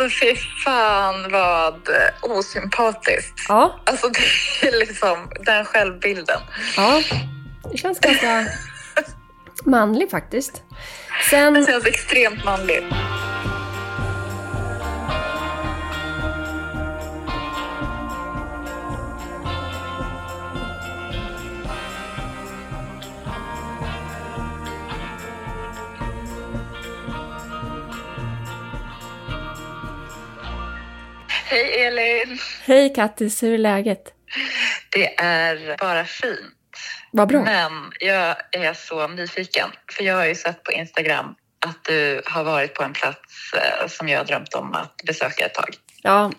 Alltså fy fan vad osympatiskt. Ja, Alltså det är liksom den självbilden. ja. Det känns ganska manlig faktiskt. Sen... Det känns extremt manligt. Hej Elin! Hej Kattis, hur är läget? Det är bara fint. Vad bra. Men jag är så nyfiken, för jag har ju sett på Instagram att du har varit på en plats eh, som jag har drömt om att besöka ett tag. Ja,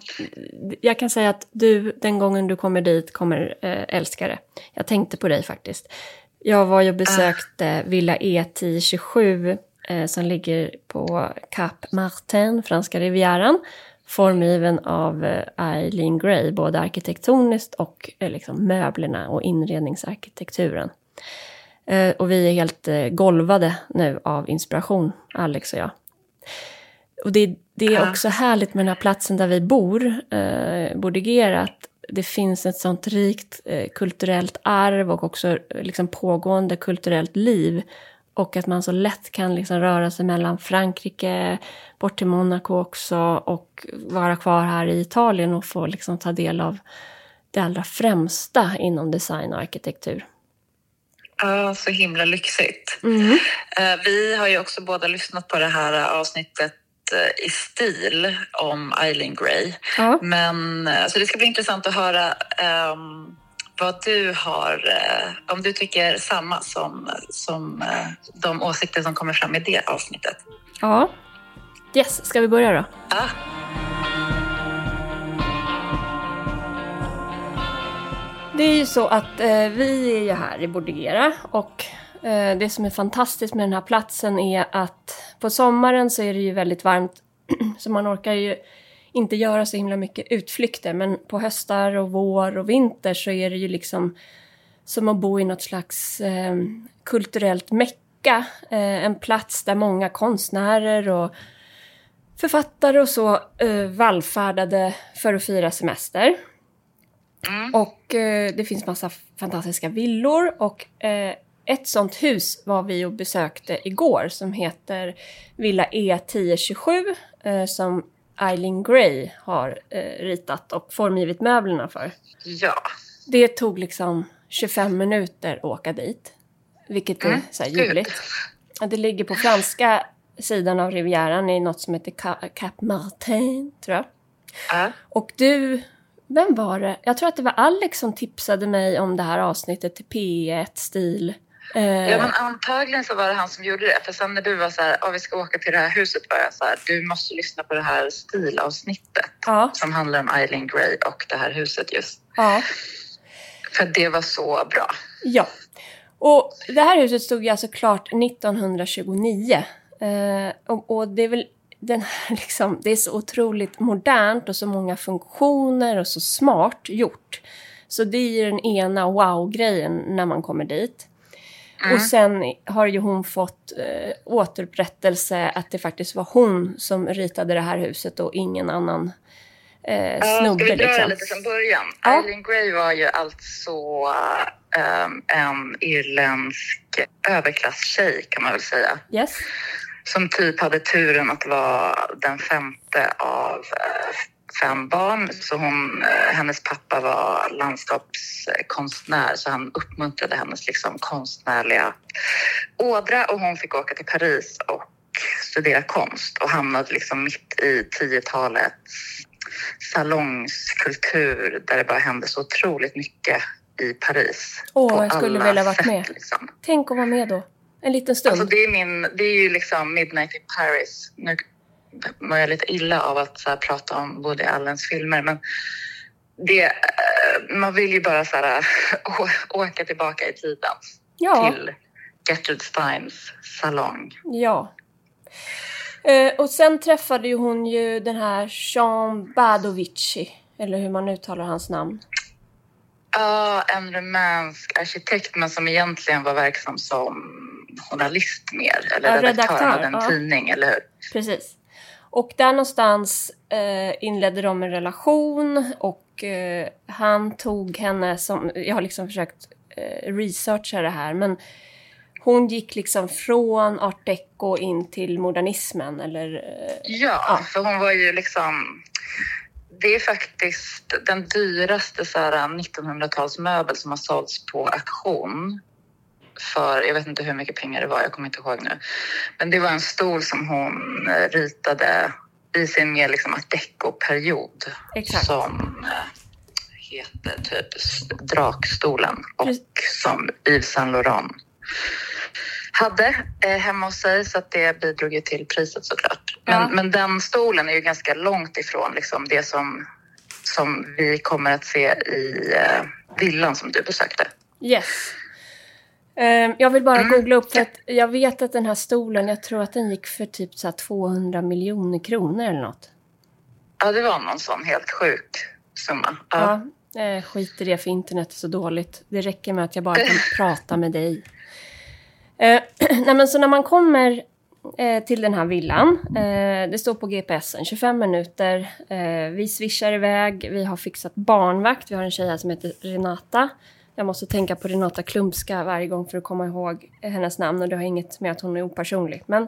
jag kan säga att du, den gången du kommer dit, kommer eh, älska det. Jag tänkte på dig faktiskt. Jag var ju och besökte Villa E1027 eh, som ligger på Cap Martin, franska rivieran. Formgiven av eh, Eileen Gray, både arkitektoniskt och eh, liksom möblerna och inredningsarkitekturen. Eh, och vi är helt golvade nu av inspiration, Alex och jag. Och det, det är också härligt med den här platsen där vi bor, eh, Bordighera, att det finns ett sånt rikt eh, kulturellt arv och också liksom pågående kulturellt liv. Och att man så lätt kan liksom röra sig mellan Frankrike, bort till Monaco också och vara kvar här i Italien och få liksom ta del av det allra främsta inom design och arkitektur. Ja, så himla lyxigt. Eh, Vi har ju också båda lyssnat på det här avsnittet eh, i stil om Eileen Gray. Ja. Men eh, så det ska bli intressant att höra ehm, vad du har, eh, om du tycker samma som, som eh, de åsikter som kommer fram i det avsnittet. ja. Yes, ska vi börja då? Ja, Det är ju så att eh, vi är ju här i Bordighera och eh, det som är fantastiskt med den här platsen är att på sommaren så är det ju väldigt varmt så man orkar ju inte göra så himla mycket utflykter men på höstar och vår och vinter så är det ju liksom som att bo i något slags eh, kulturellt mecka. Eh, en plats där många konstnärer och författare och så eh, vallfärdade för att fira semester. Och eh, det finns massa fantastiska villor och eh, ett sånt hus var vi och besökte igår som heter Villa E1027 eh, som Eileen Gray har eh, ritat och formgivit möblerna för. ja. Det tog liksom 25 minuter att åka dit, vilket är Mm, så här ljuvligt. Det ligger på franska sidan av Rivieran i något som heter Ca- Cap Martin, tror jag. Ja. Och du, vem var det? Jag tror att det var Alex som tipsade mig om det här avsnittet till P1 Stil. Eh, Ja, men antagligen så var det han som gjorde det. För sen när du var så här, "Ja, vi ska åka till det här huset var jag så här, du måste lyssna på det här stilavsnittet ja, som handlar om Eileen Gray och det här huset just. ja, För det var så bra. ja. Och det här huset stod ju alltså klart 1929. Eh, och, och det är väl den här liksom, det är så otroligt modernt och så många funktioner och så smart gjort. Så det är ju den ena wow-grejen när man kommer dit. Och sen har ju hon fått eh, återupprättelse att det faktiskt var hon som ritade det här huset och ingen annan eh, Ja, ska snubbe. vi dra det liksom. lite från början? Ja. Eileen Gray var ju alltså ehm, en irländsk överklasstjej kan man väl säga. Yes. Som typ hade turen att vara den femte av eh, fem barn. Så hon, eh, hennes pappa var landskapskonstnär så han uppmuntrade hennes liksom konstnärliga ådra och hon fick åka till Paris och studera konst och hamnade liksom mitt i 10-talets salongskultur där det bara hände så otroligt mycket i Paris. Åh, jag skulle vilja varit sätt, med. Liksom. Tänk att vara med då. En liten stund. Alltså det är min, det är ju liksom Midnight in Paris. Nu mår jag lite illa av att så här, prata om Woody Allens filmer, men det, eh, man vill ju bara så här, å- åka tillbaka i tiden ja, till Gertrude Steins salong. ja. Eh, och sen träffade ju hon ju den här Jean Badovici, eller hur man uttalar hans namn. Ja, en rumänsk arkitekt, men som egentligen var verksam som journalist mer, eller Ja, redaktör, redaktör, av en ja. tidning, eller hur? Precis. Och där någonstans eh, inledde de en relation och eh, han tog henne som, jag har liksom försökt eh, researcha det här, men hon gick liksom från art deco in till modernismen eller? Eh, ja, ja, för hon var ju liksom det är faktiskt den dyraste 1900-talsmöbel som har sålts på auktion för, jag vet inte hur mycket pengar det var, jag kommer inte ihåg nu. Men det var en stol som hon eh, ritade i sin mer liksom art deco-period. Som eh, heter typ Drakstolen och som Yves Saint Laurent hade eh, hemma hos sig så att det bidrog ju till priset såklart. Men, ja. men den stolen är ju ganska långt ifrån liksom, det som, som vi kommer att se i eh, villan som du besökte. Yes. Um, jag vill bara mm. googla upp för att jag vet att den här stolen, jag tror att den gick för typ så 200 miljoner kronor eller något. Ja, det var någon sån helt sjuk summa. Ja, ja eh, skit i det för internet är så dåligt. Det räcker med att jag bara kan prata med dig. Eh, nej men så när man kommer eh, till den här villan, det står på GPSen 25 minuter, vi swishar iväg, vi har fixat barnvakt, vi har en tjej här som heter Renata. Jag måste tänka på Renata Klumska varje gång för att komma ihåg hennes namn och det har inget med att hon är opersonlig. Men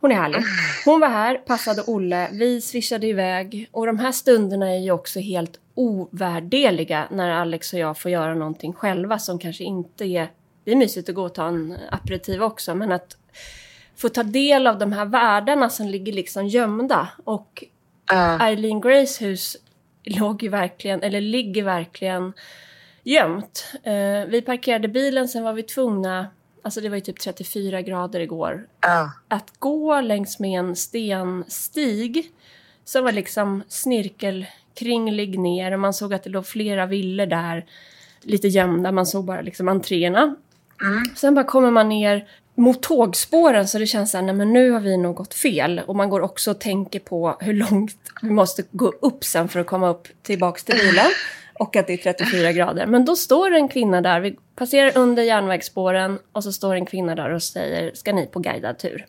hon är härlig. Hon var här, passade Olle, vi swishade iväg och de här stunderna är ju också helt ovärdeliga när Alex och jag får göra någonting själva som kanske inte är det är mysigt att gå och ta en aperitiv också, men att få ta del av de här världarna som ligger liksom gömda. Och uh. Eileen Grays hus låg ju verkligen, eller ligger verkligen gömt. Uh, vi parkerade bilen, sen var vi tvungna, alltså det var ju typ 34 grader igår, uh. att gå längs med en stenstig som var liksom snirkelkringlig ner och man såg att det låg flera villor där lite gömda. Man såg bara liksom entréerna. Mm. Sen bara kommer man ner mot tågspåren så det känns såhär, nej men nu har vi nog gått fel. Och man går också och tänker på hur långt vi måste gå upp sen för att komma upp tillbaks till bilen. Och att det är 34 grader. Men då står en kvinna där, vi passerar under järnvägsspåren och så står en kvinna där och säger, ska ni på guidad tur?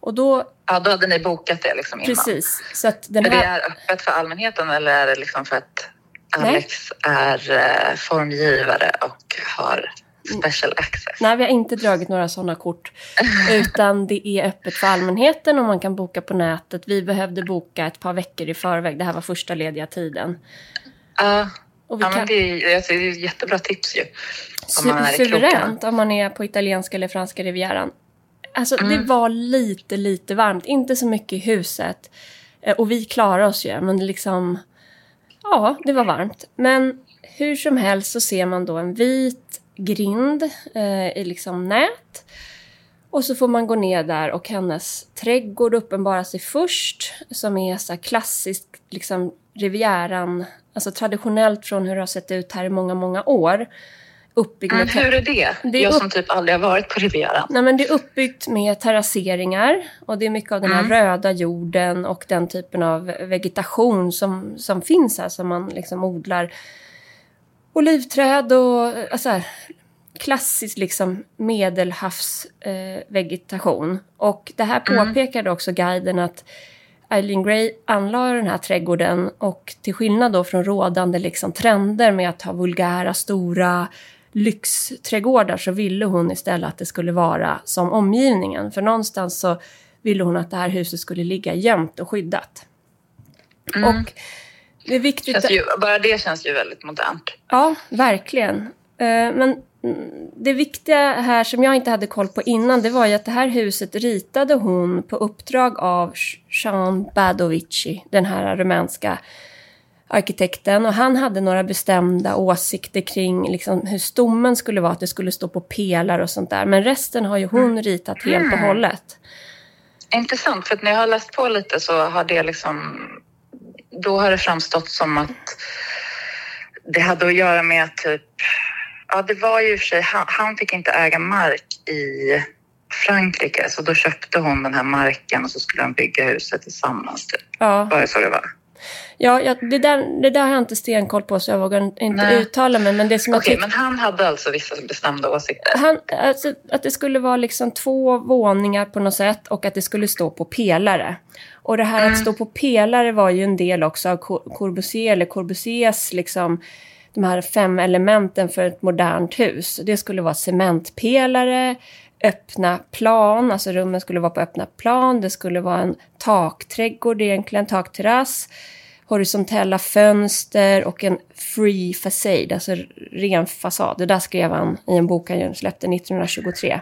Och då... Ja, då hade ni bokat det liksom innan. Precis. Så att den här... Är det är öppet för allmänheten eller är det liksom för att Alex Nej. är eh, formgivare och har special access. Nej, vi har inte dragit några sådana kort. Utan det är öppet för allmänheten och man kan boka på nätet. Vi behövde boka ett par veckor i förväg. Det här var första lediga tiden. Uh, och vi ja, kan... men det, är, alltså, det är ett jättebra tips ju. Om man är suveränt om man är på italienska eller franska rivieran. Alltså mm. det var lite, lite varmt. Inte så mycket i huset. Eh, och vi klarade oss ju, men det liksom... Ja, det var varmt. Men hur som helst så ser man då en vit grind eh, i liksom nät. Och så får man gå ner där och hennes trädgård uppenbarar sig först som är så klassiskt liksom rivieran, alltså traditionellt från hur det har sett ut här i många, många år. Uppbyggt mm, hur är det? det är Jag upp... som typ aldrig har varit på Rivieran. Nej, men det är uppbyggt med terrasseringar och det är mycket av den här mm. röda jorden och den typen av vegetation som, som finns här som man liksom odlar olivträd och alltså klassisk liksom medelhavsvegetation. Eh, och det här mm. påpekade också guiden att Eileen Gray anlade den här trädgården och till skillnad då från rådande liksom trender med att ha vulgära, stora lyxträdgårdar så ville hon istället att det skulle vara som omgivningen. För någonstans så ville hon att det här huset skulle ligga gömt och skyddat. Mm. Och det är viktigt... Ju, bara det känns ju väldigt modernt. Ja, verkligen. Eh, men det viktiga här som jag inte hade koll på innan det var ju att det här huset ritade hon på uppdrag av Jean Badovici, den här rumänska arkitekten. Och han hade några bestämda åsikter kring liksom hur stommen skulle vara, att det skulle stå på pelare och sånt där. Men resten har ju hon mm. ritat helt och mm. hållet. Intressant, för när jag har läst på lite så har det liksom då har det framstått som att det hade att göra med typ, ja det var ju för sig, han, han fick inte äga mark i Frankrike så då köpte hon den här marken och så skulle de bygga huset tillsammans. Typ. Ja. Var det så det var? Ja, ja det, där, det där har jag inte stenkoll på så jag vågar inte Nej. uttala mig. Men, det som okay, men han hade alltså vissa bestämda åsikter? Han, alltså, att det skulle vara liksom två våningar på något sätt och att det skulle stå på pelare. Och det här mm. att stå på pelare var ju en del också av Corbusier, eller Corbusiers liksom de här fem elementen för ett modernt hus. Det skulle vara cementpelare, öppna plan, alltså rummen skulle vara på öppna plan. Det skulle vara en takträdgård egentligen, takterrass. Horisontella fönster och en free facade, alltså ren fasad. Det där skrev han i en bok han släppte 1923.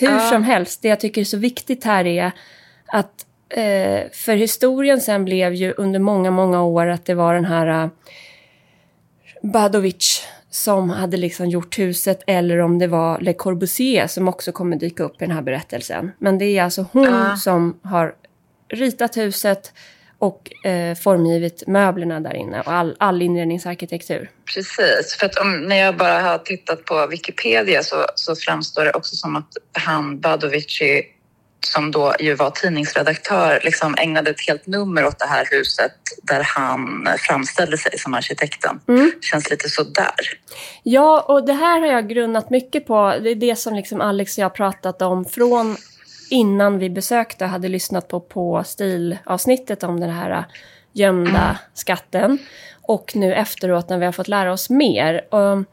Hur ja. som helst, det jag tycker är så viktigt här är att eh, för historien sen blev ju under många, många år att det var den här Badovic som hade liksom gjort huset eller om det var Le Corbusier som också kommer dyka upp i den här berättelsen. Men det är alltså hon uh. som har ritat huset och eh, formgivit möblerna där inne och all, all inredningsarkitektur. Precis, för att om, när jag bara har tittat på Wikipedia så, så framstår det också som att han Badovici som då ju var tidningsredaktör, liksom ägnade ett helt nummer åt det här huset där han framställde sig som arkitekten. Mm. Känns lite sådär. Ja, och det här har jag grunnat mycket på. Det är det som liksom Alex och jag pratat om från innan vi besökte och hade lyssnat på, på stilavsnittet om den här gömda mm. skatten. Och nu efteråt när vi har fått lära oss mer. Och,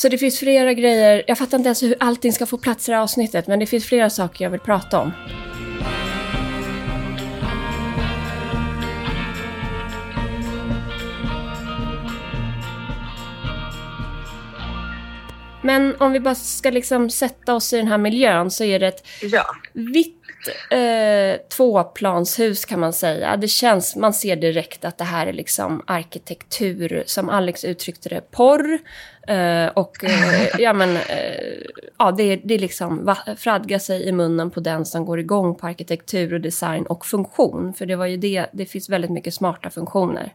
så det finns flera grejer. Jag fattar inte ens hur allting ska få plats i det här avsnittet, men det finns flera saker jag vill prata om. Men om vi bara ska liksom sätta oss i den här miljön så är det ett ja. vitt eh, tvåplanshus kan man säga. Det känns, man ser direkt att det här är liksom arkitektur, som Alex uttryckte det, porr. Eh, och eh, ja, men, eh, ja, det, är, det är liksom fradga sig i munnen på den som går igång på arkitektur och design och funktion. För det var ju det, det finns väldigt mycket smarta funktioner.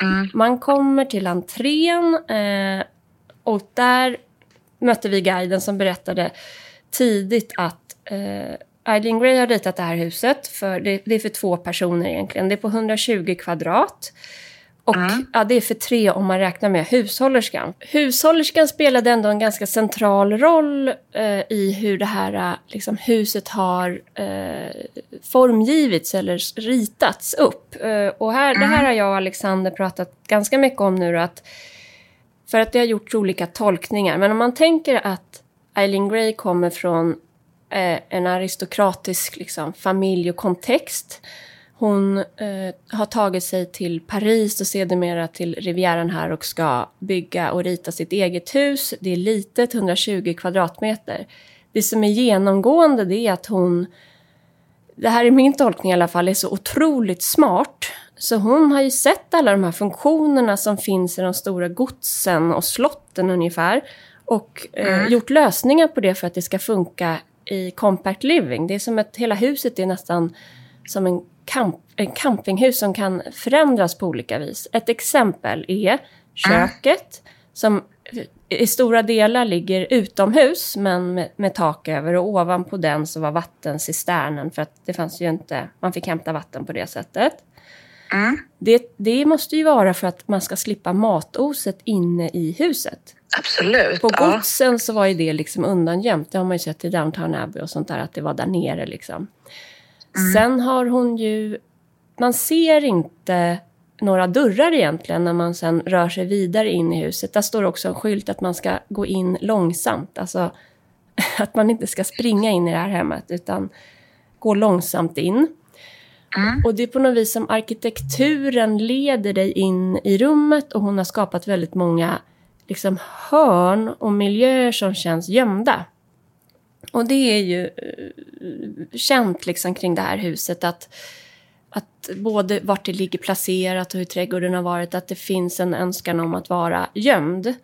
Mm. Man kommer till entrén eh, och där mötte vi guiden som berättade tidigt att eh, Eileen Gray har ritat det här huset. För det, det, är för två personer egentligen. Det är på 120 kvadrat. Och mm. ja, det är för tre om man räknar med hushållerskan. Hushållerskan spelade ändå en ganska central roll eh, i hur det här liksom, huset har eh, formgivits eller ritats upp. Eh, och här, mm. det här mm. har jag och Alexander pratat ganska mycket om nu. Att, för att det har gjorts olika tolkningar. Men om man tänker att Eileen Gray kommer från eh, en aristokratisk liksom, familj och kontext. Hon eh, har tagit sig till Paris och sedermera till Rivieran här och ska bygga och rita sitt eget hus. Det är litet, 120 kvadratmeter. Det som är genomgående det är att hon, det här är min tolkning i alla fall, är så otroligt smart. Så hon har ju sett alla de här funktionerna som finns i de stora godsen och slotten ungefär. Och eh, mm. gjort lösningar på det för att det ska funka i compact living. Det är som att hela huset är nästan som en, camp, en campinghus som kan förändras på olika vis. Ett exempel är köket som i stora delar ligger utomhus men med, med, tak över och ovanpå den så var vattencisternen för att det fanns ju inte, man fick hämta vatten på det sättet. Mm. Det, det måste ju vara för att man ska slippa matoset inne i huset. Absolut. På godsen ja. så var ju det liksom undangömt. Det har man ju sett i Downtown Abbey och sånt där, att det var där nere liksom. Mm. Sen har hon ju... Man ser inte några dörrar egentligen när man sen rör sig vidare in i huset. Där står också en skylt att man ska gå in långsamt. Alltså att man inte ska springa in i det här hemmet utan gå långsamt in. Mm. Och det är på något vis som arkitekturen leder dig in i rummet och hon har skapat väldigt många liksom hörn och miljöer som känns gömda. Och det är ju uh, känt liksom kring det här huset att, att både vart det ligger placerat och hur trädgården har varit, att det finns en önskan om att vara gömd.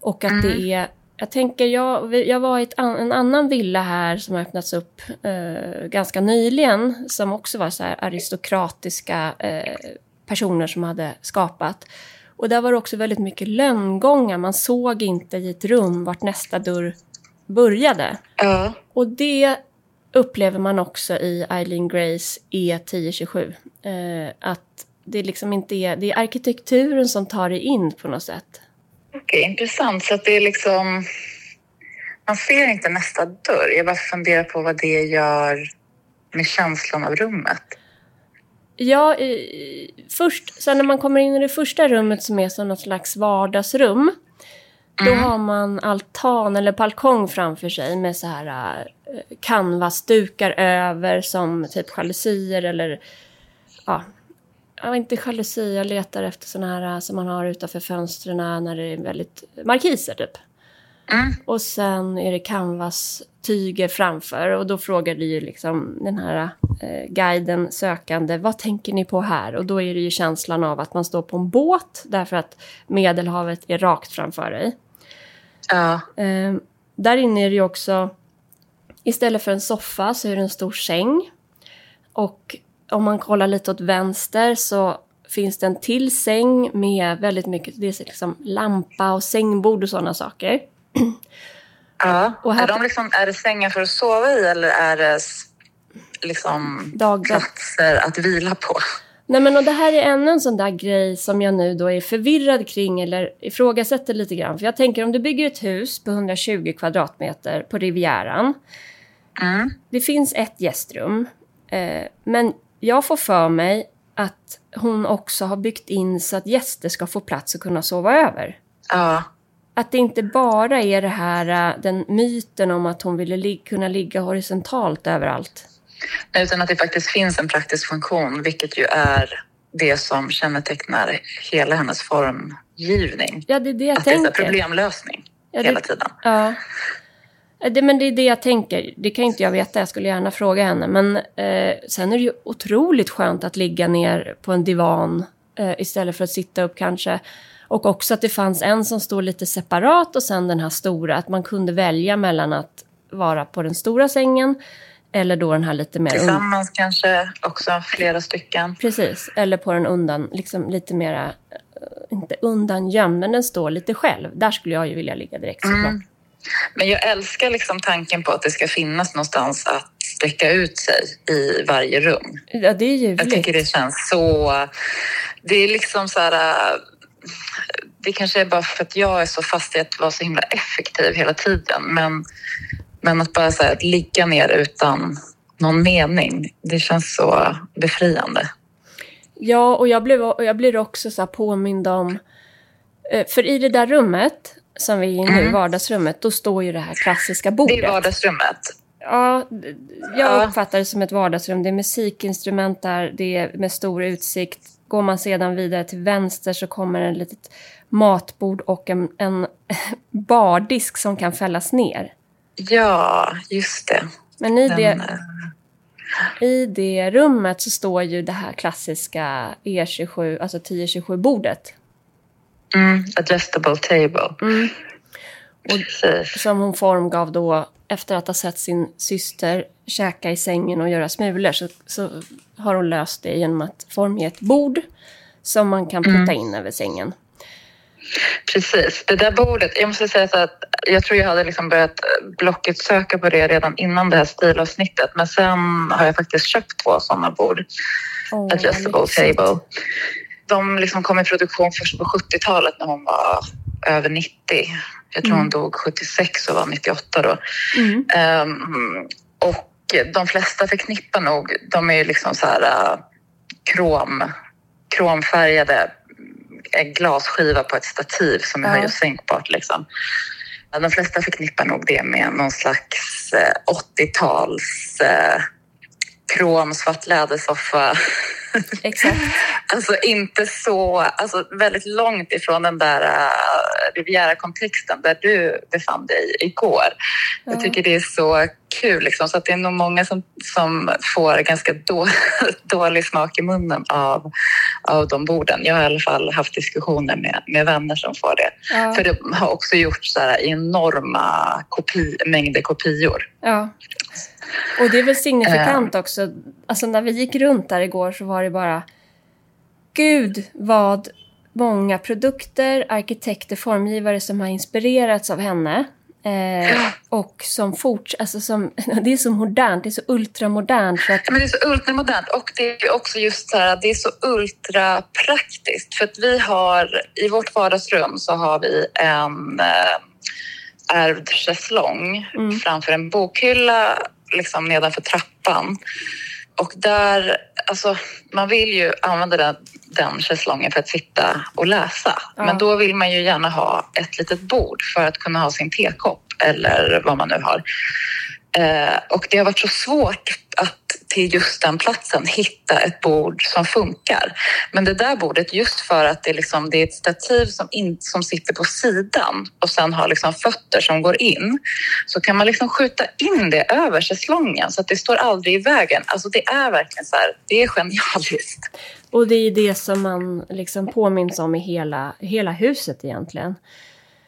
Och att mm. det är jag tänker, jag, jag var i ett, en annan villa här som har öppnats upp eh, ganska nyligen som också var så aristokratiska eh, personer som hade skapat. Och där var det också väldigt mycket lönngångar. Man såg inte i ett rum vart nästa dörr började. Uh. Och det upplever man också i Eileen Grays E1027. Eh, att det liksom inte är, det är arkitekturen som tar dig in på något sätt. Okej, intressant. Så att det är liksom, man ser inte nästa dörr. Jag bara funderar på vad det gör med känslan av rummet. Ja, i, först, sen när man kommer in i det första rummet som är som något slags vardagsrum. Då har man altan eller balkong framför sig med så här uh, canvasdukar över som typ jalusier eller ja, ja, inte jalusi, jag letar efter såna här äh, som man har utanför fönstren när det är väldigt markiser typ. Mm. Och sen är det canvas-tyger framför och då frågar du ju liksom den här eh, guiden, sökande, vad tänker ni på här? Och då är det ju känslan av att man står på en båt därför att Medelhavet är rakt framför dig. Ja. Eh, där inne är det ju också, istället för en soffa så är det en stor säng. Och om man kollar lite åt vänster så finns det en till säng med väldigt mycket, det är liksom lampa och sängbord och sådana saker. ja. Och här- är, de liksom, är det sängar för att sova i eller är det liksom Dagbädd. platser att vila på? Nej men och det här är ännu en sån där grej som jag nu då är förvirrad kring eller ifrågasätter lite grann. För jag tänker om du bygger ett hus på 120 kvadratmeter på Rivieran. Mm. Det finns ett gästrum. Eh, men jag får för mig att hon också har byggt in så att gäster ska få plats att kunna sova över. Ja. Att det inte bara är det här, eh, den myten om att hon ville li- kunna ligga horisontalt överallt. Utan att det faktiskt finns en praktisk funktion, vilket ju är det som kännetecknar hela hennes formgivning. Ja, det är det jag Att det är så tänker. här problemlösning Ja, det- hela tiden. Ja. Eh, Det, men det är det jag tänker. Det kan inte jag veta. Jag skulle gärna fråga henne. Men eh, sen är det ju otroligt skönt att ligga ner på en divan eh, istället för att sitta upp kanske. Och också att det fanns en som stod lite separat och sen den här stora. Att man kunde välja mellan att vara på den stora sängen eller då den här lite mer... Tillsammans kanske också flera stycken. precis. Eller på den undan, liksom lite mera... eh, inte undangömd, men den står lite själv. Där skulle jag ju vilja ligga direkt såklart. Mm. Men jag älskar liksom tanken på att det ska finnas någonstans att sträcka ut sig i varje rum. Ja, det är Jag ljuvligt. tycker det känns så... Det är liksom så här... Det kanske är bara för att jag är så fast i att vara så himla effektiv hela tiden. Men, men att bara så här, att ligga ner utan någon mening, det känns så befriande. Ja, och jag, blev, och jag blir också så påmind om... eh, För i det där rummet som vi är i nu, Mm. vardagsrummet, då står ju det här klassiska Det bordet. är vardagsrummet. Ja, jag Ja. uppfattar det som ett vardagsrum. Det är musikinstrument där, det är med stor utsikt. Går man sedan vidare till vänster så kommer en litet matbord och en, en bardisk som kan fällas ner. Ja, just det. Men i Den, det, äh, i det rummet så står ju det här klassiska E27, alltså 1027-bordet. Mm, adjustable table. Mm. Precis. som hon formgav då efter att ha sett sin syster käka i sängen och göra smulor så, så har hon löst det genom att formge ett bord som man kan putta in över sängen. Precis. Det där bordet, jag måste säga så att jag tror jag hade liksom börjat blocket söka på det redan innan det här stilavsnittet. Men sen har jag faktiskt köpt två sådana bord, Åh, adjustable table. De liksom kom i produktion först på 70-talet när hon var över 90. Jag tror hon dog 76 och var 98 då. Mm. Ehm, och de flesta förknippar nog, de är ju liksom så här äh, krom, kromfärgade äh, glasskiva på ett stativ som är Ja. höj och sänkbart. Liksom. De flesta förknippar nog det med någon slags äh, 80-tals äh, krom svart lädersoffa. Exakt. Alltså inte så, alltså väldigt långt ifrån den där uh, Riviera-kontexten där du befann dig igår. Ja. Jag tycker det är så kul liksom, så att det är nog många som, som får ganska då, dålig smak i munnen av, av de borden. Jag har i alla fall haft diskussioner med, med vänner som får det. Ja. För det har också så här enorma kopi, mängder kopior. ja. Och det är väl signifikant också. Alltså när vi gick runt där igår så var det bara Gud vad många produkter, arkitekter, formgivare som har inspirerats av henne. Eh, och som fort, alltså som, det är så modernt, det är så ultramodernt. Så att... Men det är så ultramodernt och det är också just så här, det är så ultrapraktiskt. För att vi har, i vårt vardagsrum så har vi en eh, ärvd schäslong mm. framför en bokhylla liksom nedanför trappan. Och där, alltså man vill ju använda den, den schäslongen för att sitta och läsa. Ja. Men då vill man ju gärna ha ett litet bord för att kunna ha sin tekopp eller vad man nu har. Eh, och det har varit så svårt att till just den platsen hitta ett bord som funkar. Men det där bordet, just för att det, liksom, det är ett stativ som, in, som sitter på sidan och sen har liksom fötter som går in, så kan man liksom skjuta in det över schäslongen så att det står aldrig i vägen. Alltså det är verkligen så här, det är genialiskt. Och det är det som man liksom påminns om i hela, hela huset egentligen.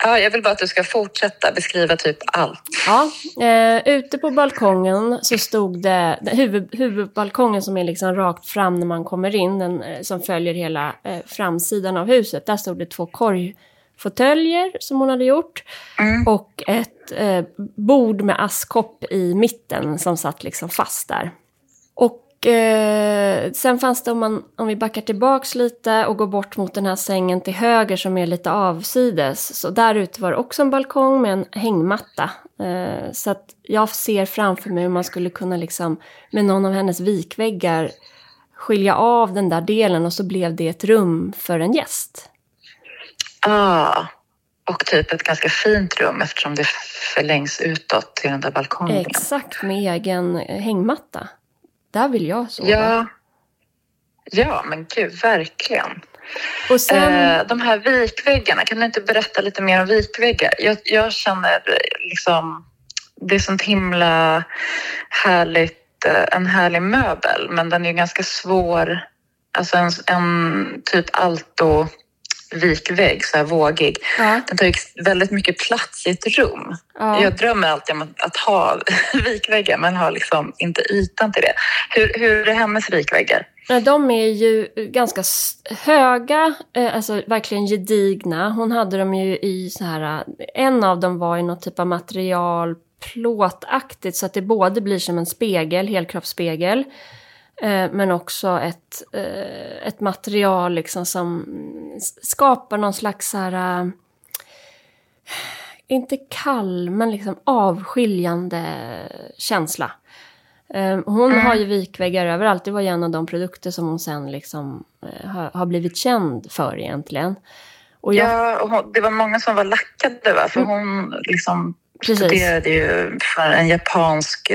Ja, jag vill bara att du ska fortsätta beskriva typ allt. Ja, eh, ute på balkongen så stod det, huvud, huvudbalkongen som är liksom rakt fram när man kommer in, den eh, som följer hela eh, framsidan av huset. Där stod det två korgfåtöljer som hon hade gjort mm. och ett eh, bord med askkopp i mitten som satt liksom fast där. Eh, sen fanns det, om, man, om vi backar tillbaks lite och går bort mot den här sängen till höger som är lite avsides. Så där ute var det också en balkong med en hängmatta. Eh, så att jag ser framför mig hur man skulle kunna liksom med någon av hennes vikväggar skilja av den där delen och så blev det ett rum för en gäst. Ah, och typ ett ganska fint rum eftersom det förlängs utåt till den där balkongen. Exakt, med egen hängmatta. Där vill jag sova. Ja, ja men gud, verkligen. Och sen... Eh, de här vikväggarna, kan du inte berätta lite mer om vikväggar? Jag, jag känner liksom, det är sånt himla härligt, eh, en härlig möbel, men den är ganska svår. Alltså en, en typ alto vikvägg, så här vågig. Ja. Den tar ju väldigt mycket plats i ett rum. Ja. Jag drömmer alltid om att, att ha vikväggar men har liksom inte ytan till det. Hur, hur är hennes vikväggar? De är ju ganska höga, eh, alltså verkligen gedigna. Hon hade dem ju i så här, en av dem var i något typ av material, plåtaktigt, så att det både blir som en spegel, helkroppsspegel. Eh, men också ett, eh, ett material liksom som skapar någon slags så här, eh, inte kall, men liksom avskiljande känsla. Hon mm. har ju vikväggar överallt. Det var ju en av de produkter som hon sen liksom har blivit känd för egentligen. Och jag... Ja, och hon, det var många som var lackade va? För mm. hon liksom studerade ju för en japansk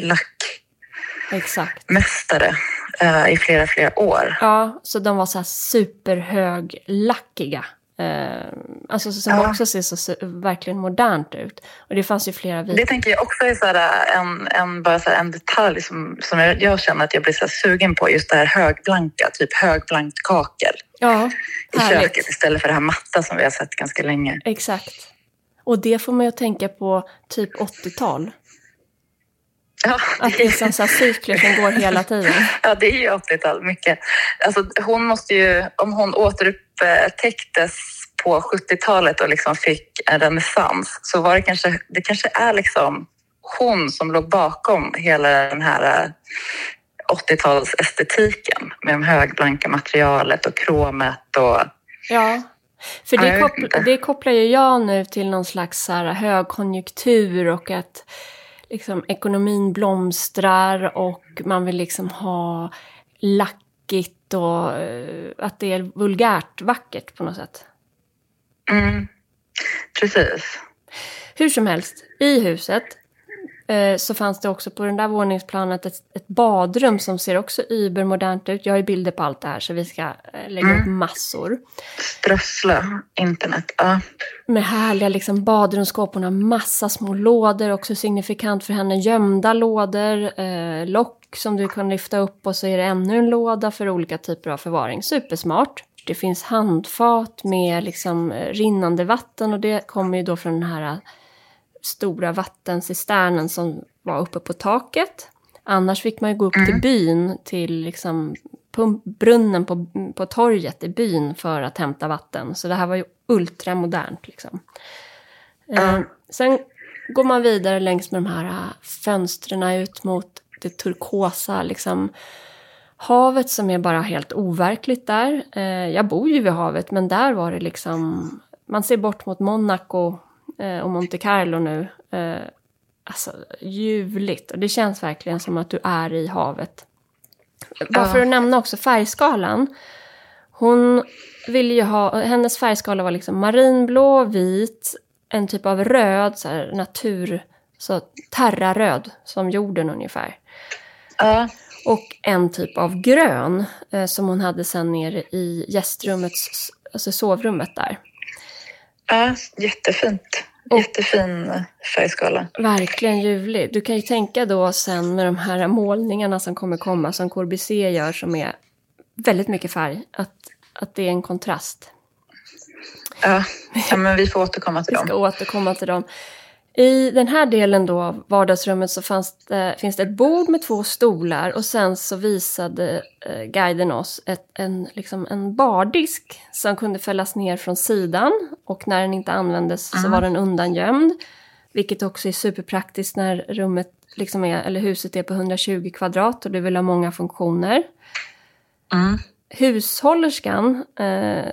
lackmästare uh, i flera, flera år. Ja, så de var så här superhöglackiga. Uh, alltså som ja. också ser så, verkligen modernt ut. Och det fanns ju flera vita. Det tänker jag också är så här, en, en, bara så en detalj som, som jag, jag, känner att jag blir så sugen på. Just det här högblanka, typ högblankt kakel. Ja, I köket istället för det här matta som vi har sett ganska länge. Exakt. Och det får mig att tänka på typ 80-tal. Ja. Att det är som så cykler som går hela tiden. Ja, det är ju 80-tal mycket. Alltså, hon måste ju, om hon återupptäcktes på 70-talet och liksom fick en renässans så var det kanske, det kanske är liksom hon som låg bakom hela den här 80-talsestetiken eh, med det högblanka materialet och kromet och... Ja, för det, koppl det kopplar ju jag nu till någon slags så här högkonjunktur och att liksom, ekonomin blomstrar och man vill liksom ha lackigt och uh, att det är vulgärt vackert på något sätt. Mm, precis. Hur som helst, i huset Eh, så fanns det också på den där våningsplanet ett, ett badrum som ser också übermodernt ut. Jag har ju bilder på allt det här så vi ska eh, lägga mm. upp massor. Strössla internet, ja. Med härliga liksom, badrumsskåp. Hon har massa små lådor, också signifikant för henne. Gömda lådor, eh, lock som du kan lyfta upp och så är det ännu en låda för olika typer av förvaring. Supersmart. Det finns handfat med liksom, rinnande vatten och det kommer ju då från den här stora vattencisternen som var uppe på taket. Annars fick man ju gå upp mm. till byn, till liksom brunnen på, på torget i byn för att hämta vatten. Så det här var ju ultramodernt liksom. Mm. Eh, sen går man vidare längs med de här äh, fönstren ut mot det turkosa liksom, havet som är bara helt overkligt där. Eh, jag bor ju vid havet men där var det liksom, man ser bort mot Monaco eh, och Monte Carlo nu. Eh, alltså ljuvligt och det känns verkligen som att du är i havet. Bara för att nämna också färgskalan. Hon ville ju ha, hennes färgskala var liksom marinblå, vit, en typ av röd, så här, natur, så terraröd, som jorden ungefär. Ja. Och en typ av grön eh, som hon hade sen nere i gästrummet, alltså sovrummet där. Ja, jättefint. Och- Jättefin färgskala. Verkligen ljuvlig. Du kan ju tänka då sen med de här målningarna som kommer komma som Corbusier gör som är väldigt mycket färg. Att, att det är en kontrast. Ja. ja, men vi får återkomma till Vi ska dem. återkomma till dem. I den här delen då av vardagsrummet så fanns det, finns det ett bord med två stolar och sen så visade eh, guiden oss ett, en, liksom en bardisk som kunde fällas ner från sidan och när den inte användes så var den undangömd. Vilket också är superpraktiskt när rummet liksom är, eller huset är på 120 kvadrat och du vill ha många funktioner Mm. hushållerskan, eh,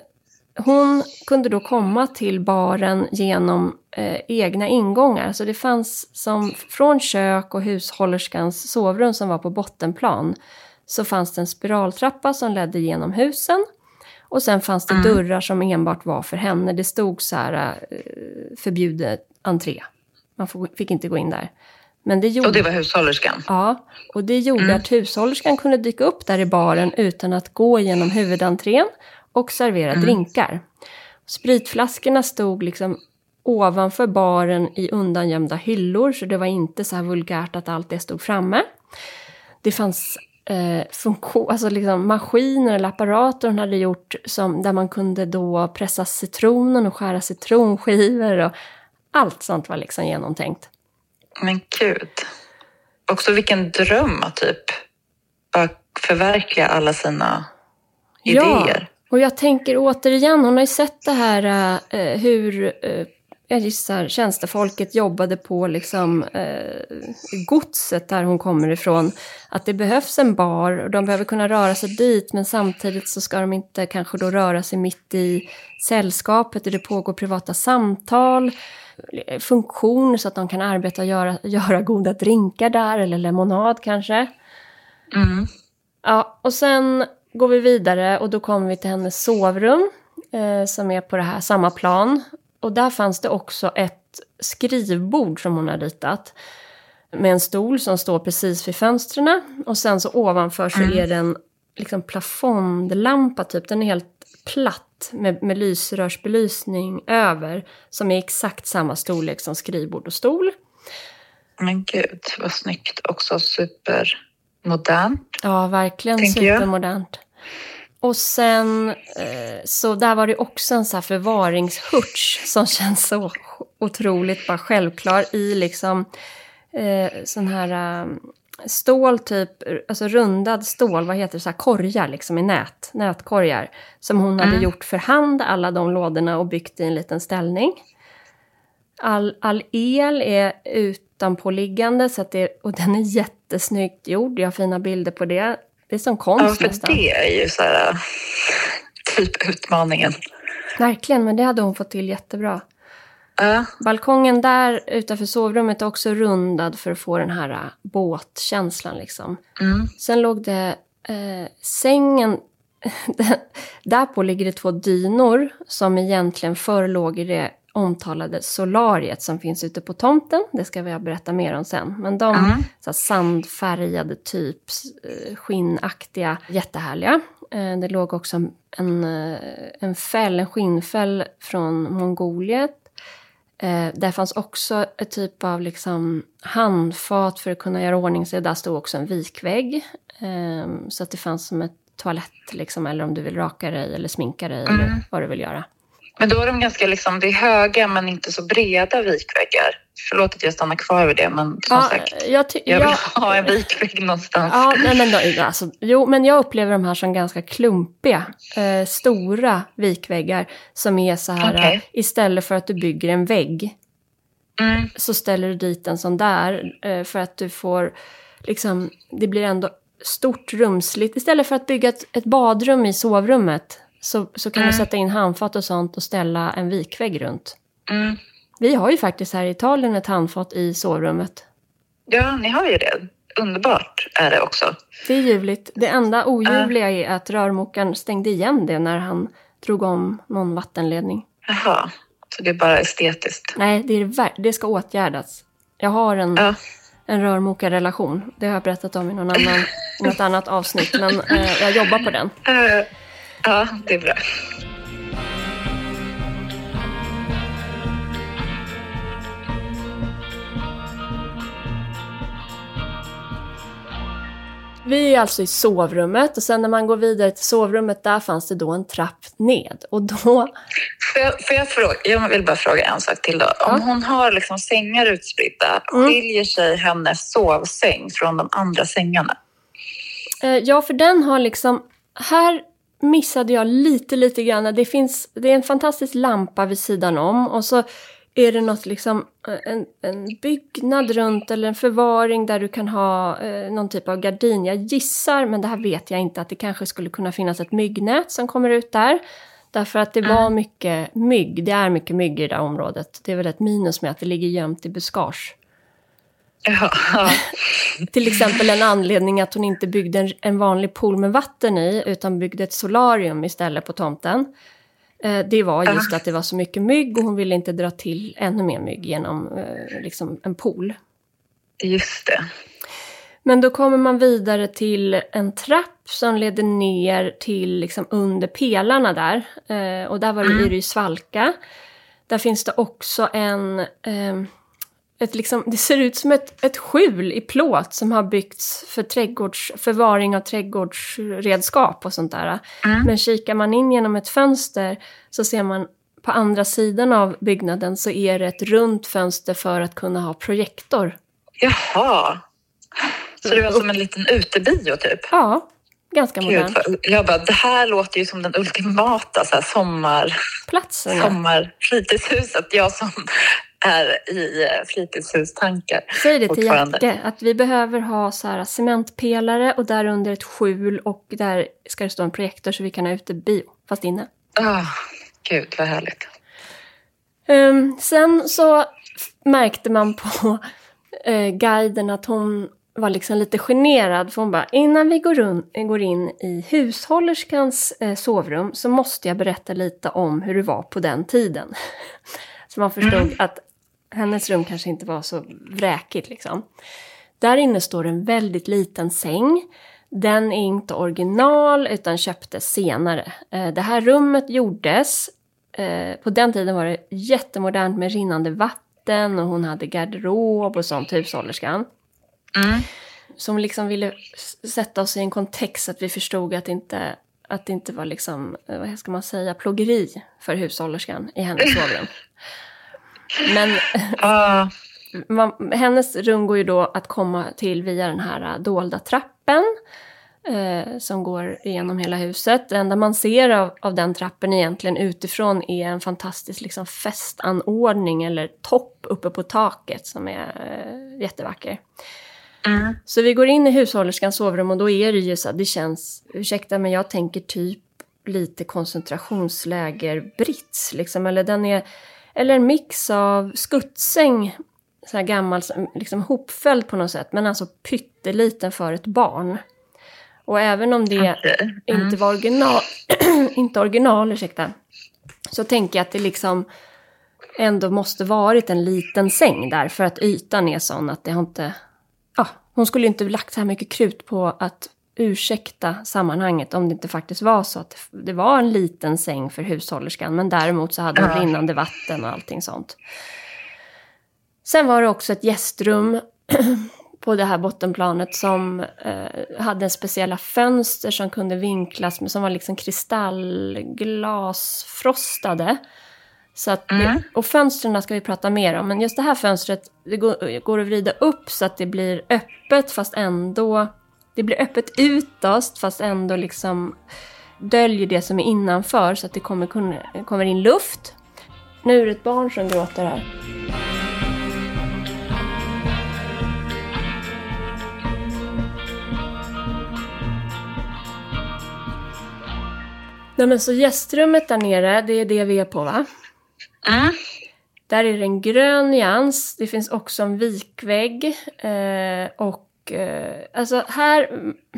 hon kunde då komma till baren genom eh, egna ingångar. Så det fanns som från kök och hushållerskans sovrum som var på bottenplan så fanns det en spiraltrappa som ledde genom husen. Och sen fanns det dörrar som enbart var för henne. Det stod så här eh, förbjudet entré. Man fick inte gå in där. Men det gjorde... Och det var hushållerskan. Ja, och det gjorde att hushållerskan kunde dyka upp där i baren utan att gå genom huvudentrén och servera drinkar. Spritflaskorna stod liksom ovanför baren i undangömda hyllor, så det var inte så här vulgärt att allt det stod framme. Det fanns eh, funktion, alltså liksom maskiner eller apparater hon hade gjort som, där man kunde då pressa citronen och skära citronskivor och allt sånt var liksom genomtänkt. Men gud. Också vilken dröm att typ bara förverkliga alla sina idéer. Och jag tänker återigen, hon har ju sett det här eh, hur, eh, jag gissar, tjänstefolket jobbade på liksom eh, godset där hon kommer ifrån. Att det behövs en bar och de behöver kunna röra sig dit men samtidigt så ska de inte kanske då röra sig mitt i sällskapet där det pågår privata samtal. eh, Funktioner så att de kan arbeta och göra, göra goda drinkar där eller lemonad kanske. Mm. Ja, och sen går vi vidare och då kommer vi till hennes sovrum eh, som är på det här samma plan. Och där fanns det också ett skrivbord som hon har ritat med en stol som står precis vid fönstren. Och sen så ovanför så är det en liksom plafondlampa typ. Den är helt platt med, med lysrörsbelysning över som är exakt samma storlek som skrivbord och stol. Men gud, vad snyggt. Också supermodernt. Ja, verkligen supermodernt. Och sen, eh, så där var det också en så här förvaringshurts som känns så otroligt bara självklar i liksom eh, sån här eh, stål typ, alltså rundad stål, vad heter det, så här korgar liksom i nät, nätkorgar. Som hon hade gjort för hand, alla de lådorna och byggt i en liten ställning. All, all el är utanpåliggande så att det, och den är jättesnyggt gjord. Jag har fina bilder på det. Det är som konst Ja, för nästan. det är ju så här typ utmaningen. Verkligen, men det hade hon fått till jättebra. Ja, Balkongen där utanför sovrummet är också rundad för att få den här äh, båtkänslan liksom. mm. Sen låg det eh, sängen, där på ligger det två dynor som egentligen förr låg i det omtalade solariet som finns ute på tomten. Det ska jag berätta mer om sen. Men de Mm. så här, sandfärgade, typ eh, skinnaktiga, jättehärliga. Eh, det låg också en, eh, en fäll, en skinnfäll från Mongoliet. Där fanns också ett typ av liksom handfat för att kunna göra ordning sig. Där stod också en vikvägg. Så att det fanns som ett toalett, liksom, eller om du vill raka dig eller sminka dig eller vad du vill göra. Men då är de ganska liksom, det är höga men inte så breda vikväggar. Förlåt att jag stannar kvar vid det, men som Ja, sagt, jag, jag vill jag, ha en vikvägg någonstans. Ja, nej, men då, alltså, jo, men jag upplever de här som ganska klumpiga, eh, stora vikväggar som är så här, Okej. eh, istället för att du bygger en vägg Mm. så ställer du dit en sån där eh, för att du får liksom, det blir ändå stort rumsligt. Istället för att bygga ett, ett badrum i sovrummet så, så kan du Mm. sätta in handfat och sånt och ställa en vikvägg runt. Mm. Vi har ju faktiskt här i Italien ett handfat i sovrummet. Ja, ni har ju det. Underbart är det också. Det är ljuvligt. Det enda oljuvliga är att rörmokaren stängde igen det när han drog om någon vattenledning. Jaha, så det är bara estetiskt. Nej, det, är det ska åtgärdas. Jag har en, Ja. en rörmokarrelation. Det har jag berättat om i någon annan, något annat avsnitt. Men eh, jag jobbar på den. Eh, ja, det är bra. Vi är alltså i sovrummet och sen när man går vidare till sovrummet där fanns det då en trapp ned. Och då, Får jag, får jag, fråga, jag vill bara fråga en sak till då. Om Ja. hon har liksom sängar utspridda, Mm. skiljer sig hennes sovsäng från de andra sängarna? eh, ja för den har liksom, här missade jag lite, lite grann. Det finns, det är en fantastisk lampa vid sidan om och så är det något liksom, eh, en, en byggnad runt eller en förvaring där du kan ha eh, någon typ av gardin. Jag gissar, men det här vet jag inte, att det kanske skulle kunna finnas ett myggnät som kommer ut där. Därför att det var mycket mygg, det är mycket mygg i det här området. Det är väl ett minus med att det ligger gömt i buskage. Ja. Till exempel en anledning att hon inte byggde en, en vanlig pool med vatten i, utan byggde ett solarium istället på tomten. Eh, det var just att det var så mycket mygg och hon ville inte dra till ännu mer mygg genom eh, liksom en pool. just det. Men då kommer man vidare till en trapp som leder ner till liksom under pelarna där. Eh, och där var det, är det ju svalka. Där finns det också en... Ett liksom, det ser ut som ett, ett skjul i plåt som har byggts för trädgårds, förvaring av trädgårdsredskap och sånt där. Mm. Men kikar man in genom ett fönster så ser man på andra sidan av byggnaden så är det ett runt fönster för att kunna ha projektor. Jaha. Så det var som en liten utebio typ? Ja, ganska Gud, vad- jag bara, det här låter ju som den ultimata så här, sommar, Platsen, ja. sommarfritidshuset. Jag som är i eh, fritidshus-tankar. Säg det till. Jacke, att vi behöver ha så här cementpelare och där under ett skjul och där ska det stå en projektor så vi kan ha ute bio, fast inne. Oh, Gud, vad härligt. Ehm, sen så märkte man på eh, guiden att hon var liksom lite generad. För hon bara, innan vi går, run- går in i hushållerskans eh, sovrum så måste jag berätta lite om hur det var på den tiden. så man förstod att hennes rum kanske inte var så vräkigt liksom. Där inne står en väldigt liten säng. Den är inte original utan köptes senare. Eh, Det här rummet gjordes eh, på den tiden var det jättemodernt med rinnande vatten och hon hade garderob och sånt, hushållerskan. Mm. Som liksom ville sätta oss i en kontext så att vi förstod att det inte, att det inte var liksom, eh, vad ska man säga, plågeri för hushållerskan i hennes sovrum. Men Ah, man, hennes rum går ju då att komma till via den här dolda trappen. Eh, som går igenom hela huset. Det enda man ser av, av den trappen egentligen utifrån är en fantastisk liksom, festanordning eller topp uppe på taket som är eh, jättevacker. mm. Så vi går in i hushållerskans sovrum och då är det ju så att det känns, ursäkta men jag tänker typ lite koncentrationsläger Brits liksom, eller den är, eller en mix av skuttsäng, så här gammal, liksom hopfälld på något sätt, men alltså pytteliten för ett barn. Och även om det. Mm. inte var original, inte original, ursäkta, så tänker jag att det liksom ändå måste varit en liten säng där för att ytan är sån att det har inte... Ja, hon skulle inte lagt så här mycket krut på att ursäkta sammanhanget om det inte faktiskt var så att det var en liten säng för hushållerskan men däremot så hade hon rinnande vatten och allting sånt. Sen var det också ett gästrum på det här bottenplanet som eh, hade speciella fönster som kunde vinklas, men som var liksom kristallglasfrostade. Så att det, Mm. och fönstren ska vi prata mer om, men just det här fönstret det går, går att vrida upp så att det blir öppet fast ändå... Det blir öppet utåt, fast ändå liksom döljer det som är innanför så att det kommer, kommer in luft. Nu är det ett barn som gråter här. Nej men så gästrummet där nere, det är det vi är på va? Ja. Mm. Där är det en grön nyans. Det finns också en vikvägg eh, och alltså här,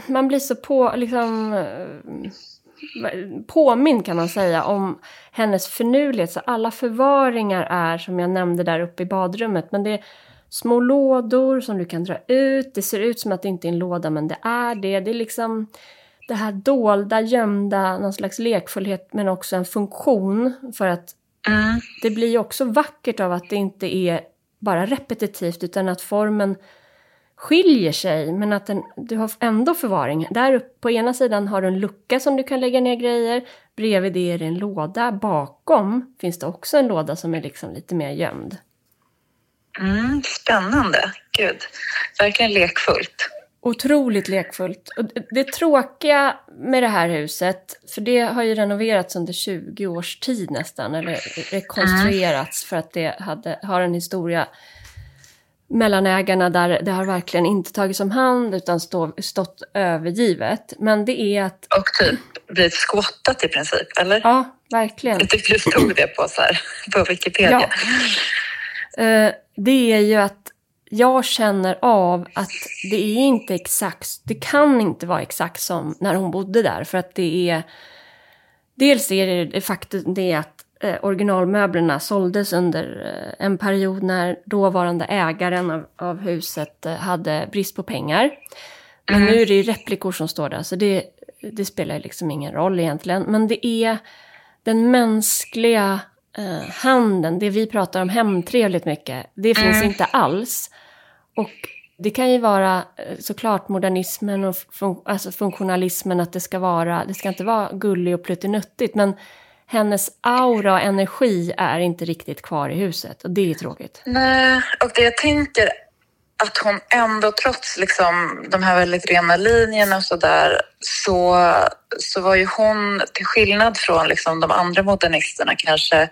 man blir så på, liksom, eh, påmind kan man säga om hennes finurlighet. Så alla förvaringar är som jag nämnde där uppe i badrummet. Men det är små lådor som du kan dra ut. Det ser ut som att det inte är en låda men det är det. Det är liksom det här dolda, gömda, någon slags lekfullhet men också en funktion för att Mm. det blir ju också vackert av att det inte är bara repetitivt utan att formen skiljer sig men att den, du har ändå förvaring. Där uppe på ena sidan har du en lucka som du kan lägga ner grejer. Bredvid det är det en låda. Bakom finns det också en låda som är liksom lite mer gömd. Mm. Spännande. Gud, verkligen lekfullt. Otroligt lekfullt. Och det- tråkiga med det här huset, för det har ju renoverats under 20 års tid nästan, eller rekonstruerats för att det hade, har en historia mellan ägarna där det har verkligen inte tagits om hand utan stå, stått övergivet. Men det är att, Och typ blivit skottat i princip, eller? ja, verkligen. Jag tyckte det stod det på, så här, på Wikipedia. Ja. Eh, det är ju att jag känner av att det är inte exakt, det kan inte vara exakt som när hon bodde där. För att det är, dels är det, det faktum det att eh, originalmöblerna såldes under eh, en period när dåvarande ägaren av, av huset eh, hade brist på pengar. Men Mm. nu är det ju replikor som står där, så det, det spelar liksom ingen roll egentligen. Men det är den mänskliga eh, handen, det vi pratar om hemtrevligt mycket, det finns Mm. inte alls. Och det kan ju vara såklart modernismen och fun- alltså funktionalismen att det ska vara, det ska inte vara gullig och pluttinuttigt, men hennes aura och energi är inte riktigt kvar i huset och det är tråkigt. Nej, och det jag tänker att hon ändå trots liksom de här väldigt rena linjerna och så där så, så var ju hon till skillnad från liksom de andra modernisterna kanske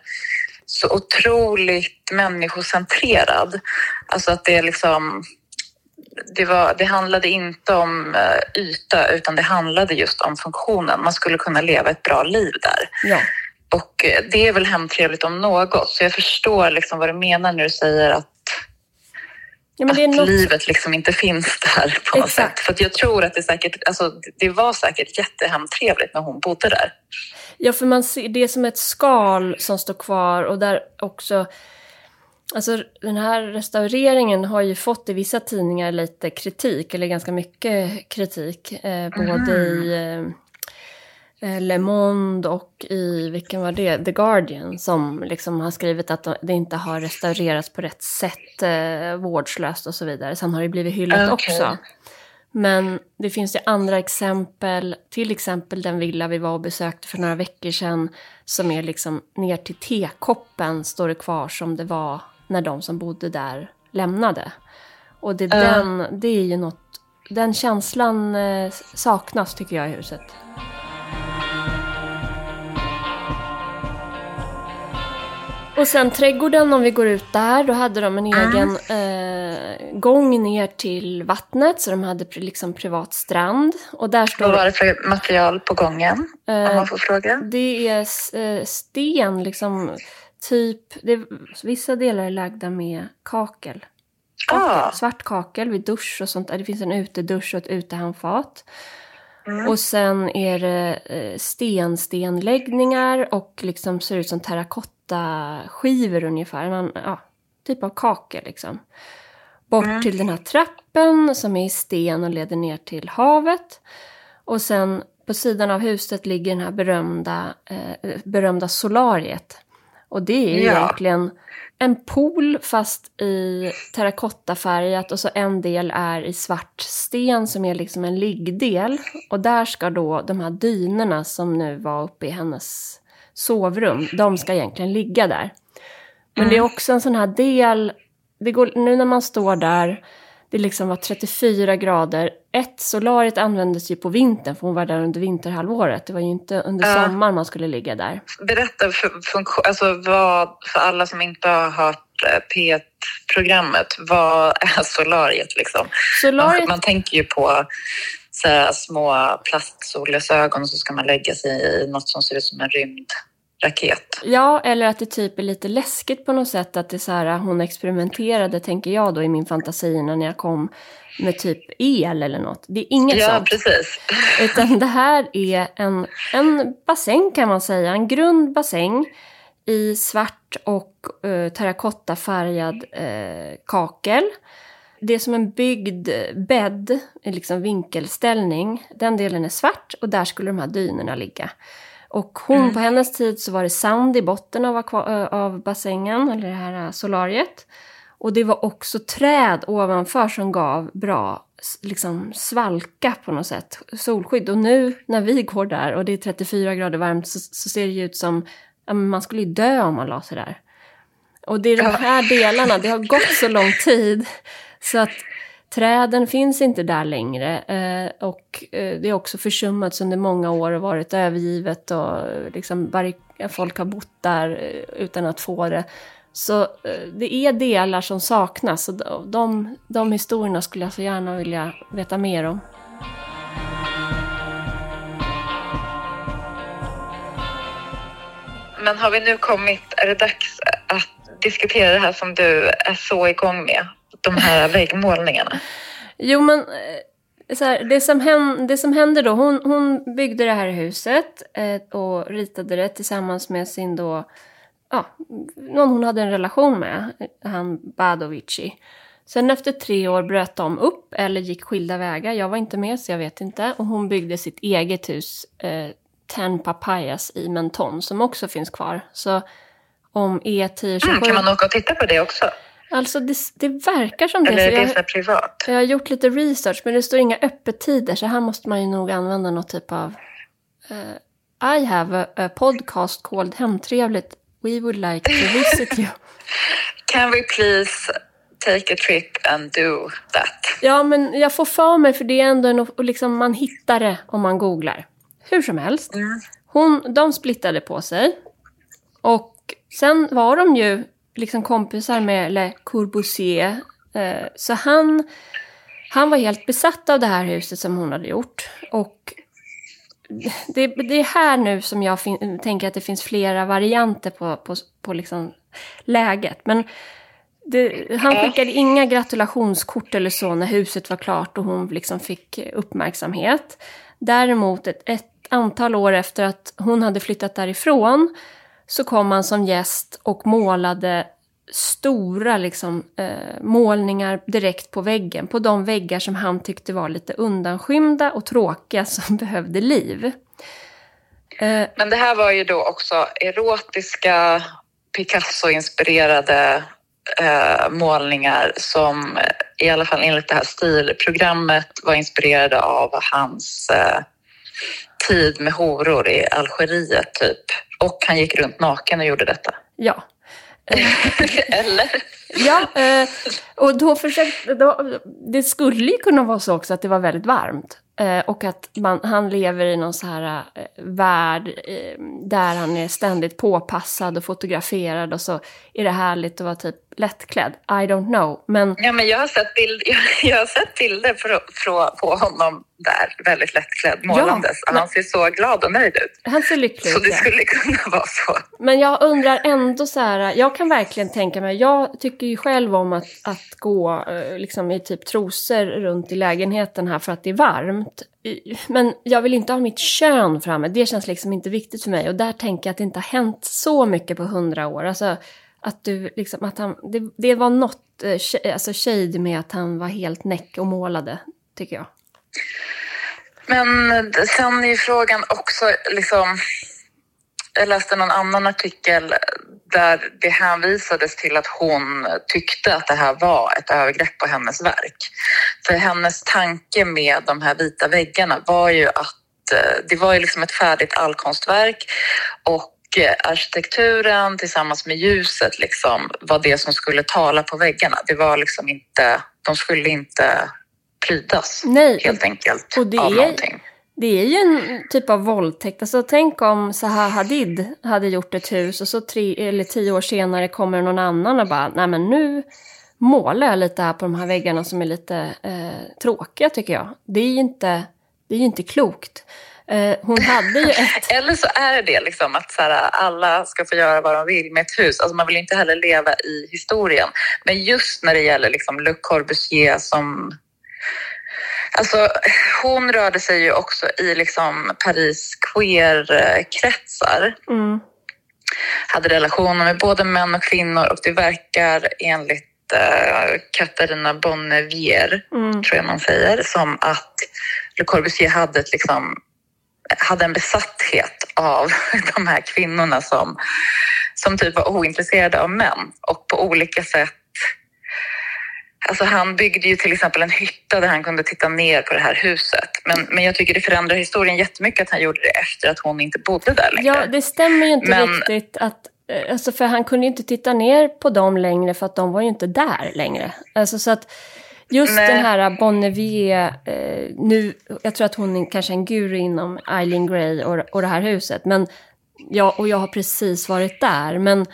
så otroligt människocentrerad. Alltså att det liksom det, var, det handlade inte om eh, yta utan det handlade just om funktionen. Man skulle kunna leva ett bra liv där. Ja, Och eh, det är väl hemtrevligt om något. Så jag förstår liksom vad du menar när du säger att, ja att något... livet liksom inte finns där på något Exakt. sätt. För jag tror att det säkert, alltså det var säkert jättehemtrevligt när hon bodde där. Ja, för man ser det är som ett skal som står kvar och där också... Alltså den här restaureringen har ju fått i vissa tidningar lite kritik, eller ganska mycket kritik. Eh, både i eh, Le Monde och i, vilken var det, The Guardian, som liksom har skrivit att det inte har restaurerats på rätt sätt, eh, vårdslöst och så vidare. Sen har det blivit hyllat Okej. också. Men det finns ju andra exempel, till exempel den villa vi var och besökte för några veckor sedan, som är liksom ner till tekoppen står det kvar som det var när de som bodde där lämnade. Och det, är Ja. den, det är ju något, den känslan eh, saknas tycker jag i huset. Och sen trädgården, om vi går ut där, då hade de en egen eh, gång ner till vattnet, så de hade liksom privat strand. Och där Vad står var det för material på gången? Om eh, man får fråga. det är eh, sten, liksom typ, det, vissa delar är lagda med kakel. Ah, Svart kakel vid dusch och sånt. Det finns en utedusch och ett utehandfat. mm. Och sen är det eh, stenstenläggningar och liksom ser ut som terrakottaskivor ungefär. En, ja, typ av kakel liksom. Bort Mm. till den här trappen som är i sten och leder ner till havet. Och sen på sidan av huset ligger den här berömda, eh, berömda solariet. Och det är Ja. egentligen en pool fast i terrakottafärgat och så en del är i svart sten som är liksom en liggdel. Och där ska då de här dynorna som nu var uppe i hennes sovrum, de ska egentligen ligga där. Men det är också en sån här del, det går, nu när man står där, det liksom var 34 grader. Ett, solariet användes ju på vintern, för hon var där under vinterhalvåret. Det var ju inte under Ja. sommaren man skulle ligga där. Berätta för, alltså vad, för alla som inte har hört eh, P1-programmet, vad är solariet liksom? Man, Solariet man tänker ju på så små plastsolglasögon så ska man lägga sig i något som ser ut som en rymdraket. Ja, eller att det typ är lite läskigt på något sätt att det är så här, hon experimenterade, tänker jag då i min fantasi när jag kom med typ el eller något. Det är inget ja, sånt. precis. Utan det här är en, en bassäng kan man säga, en grund bassäng i svart och uh, terrakottafärgad uh, kakel. Det är som en byggd bädd, liksom vinkelställning. Den delen är svart och där skulle de här dynorna ligga. Och hon, mm. på hennes tid så var det sand i botten av, av bassängen, eller det här solariet. Och det var också träd ovanför som gav bra liksom, svalka på något sätt, solskydd. Och nu när vi går där och det är 34 grader varmt så, så ser det ut som ja, man skulle ju dö om man la sig där. Och det är de här delarna, det har gått så lång tid så att träden finns inte där längre. Eh, och eh, det är också försummats under många år och varit övergivet och eh, liksom, folk har bott där eh, utan att få det. Så eh, det är delar som saknas och de, de historierna skulle jag så gärna vilja veta mer om. Men har vi nu kommit, är det dags att diskutera det här som du är så igång med? De här väggmålningarna. jo, men eh, så här, det, som hände, det som hände då, hon, hon byggde det här huset eh, och ritade det tillsammans med sin då ja, någon hon hade en relation med, han Badovici. Sen efter tre år bröt de upp eller gick skilda vägar. Jag var inte med så jag vet inte. Och hon byggde sitt eget hus, eh, Ten Papayas i Menton, som också finns kvar. Så om E1027... Mm, kan man åka och titta på det också? Alltså det, det verkar som det. Eller är det så privat? Jag har gjort lite research men det står inga öppettider så här måste man ju nog använda något typ av... Uh, I have a, a podcast called Hemtrevligt We would like to visit you. Can we please take a trip and do that? Ja, men jag får för mig, för det är ändå en, liksom, man hittar det om man googlar. Hur som helst. Mm. Hon, de splittade på sig. Och sen var de ju liksom kompisar med Le Corbusier. Eh, så han, han var helt besatt av det här huset som hon hade gjort. Och det, det, är här nu som jag tänker att det finns flera varianter på, på, på liksom läget. Men det, han skickade inga gratulationskort eller så när huset var klart och hon liksom fick uppmärksamhet. Däremot ett, ett antal år efter att hon hade flyttat därifrån så kom han som gäst och målade stora liksom, eh, målningar direkt på väggen. På de väggar som han tyckte var lite undanskymda och tråkiga som behövde liv. Eh, Men det här var ju då också erotiska Picasso-inspirerade eh, målningar som eh, i alla fall enligt det här stilprogrammet var inspirerade av hans eh, tid med horor i Algeriet typ. Och han gick runt naken och gjorde detta. Ja, Eller? Ja, eh, och då försökte... Då, det skulle ju kunna vara så också att det var väldigt varmt. Eh, och att man, han lever i någon så här eh, värld eh, där han är ständigt påpassad och fotograferad och så är det härligt att vara typ lättklädd. I don't know. Men... Ja, men jag har sett, bild, jag, jag har sett bilder på, på, på honom där, väldigt lättklädd, målandes. Ja, men... Han ser så glad och nöjd ut. Han ser lycklig ut. Så det skulle kunna vara så. Men jag undrar ändå så här, jag kan verkligen tänka mig, jag tycker ju själv om att, att gå eh, liksom, i typ trosor runt i lägenheten här för att det är varmt. Men jag vill inte ha mitt kön framme, det känns liksom inte viktigt för mig. Och där tänker jag att det inte har hänt så mycket på hundra år. Alltså, att du liksom, att han, det, det var något eh, alltså shade med att han var helt näck och målade, tycker jag. Men eh, sen är ju frågan också liksom, jag läste någon annan artikel där det hänvisades till att hon tyckte att det här var ett övergrepp på hennes verk. För hennes tanke med de här vita väggarna var ju att eh, det var ju liksom ett färdigt allkonstverk och arkitekturen tillsammans med ljuset liksom var det som skulle tala på väggarna. Det var liksom inte, de skulle inte prydas Nej, helt enkelt och det av är, någonting. Det är ju en typ av våldtäkt. Alltså, tänk om Zaha Hadid hade gjort ett hus och så tre eller tio år senare kommer någon annan och bara, nej men nu målar jag lite här på de här väggarna som är lite eh, tråkiga tycker jag. Det är ju inte, Det är ju inte klokt. Eh, hon hade ju ett... Eller så är det liksom att så här, alla ska få göra vad de vill med ett hus. Alltså man vill inte heller leva i historien. Men just när det gäller liksom Le Corbusier som Alltså, hon rörde sig ju också i liksom Paris queer-kretsar. Mm. Hade relationer med både män och kvinnor och det verkar enligt Katarina Bonnevier, Mm. tror jag man säger, som att Le Corbusier hade, ett, liksom, hade en besatthet av de här kvinnorna som, som typ var ointresserade av män och på olika sätt Alltså han byggde ju till exempel en hytta där han kunde titta ner på det här huset. Men, men jag tycker det förändrar historien jättemycket att han gjorde det efter att hon inte bodde där längre. Ja, det stämmer ju inte Men- riktigt att... eh, Alltså för han kunde ju inte titta ner på dem längre för att de var ju inte där längre. Alltså så att just Nej. den här Bonnevier, eh, nu, jag tror att hon är kanske en guru inom Eileen Gray och, och det här huset. Men jag, och jag har precis varit där. Men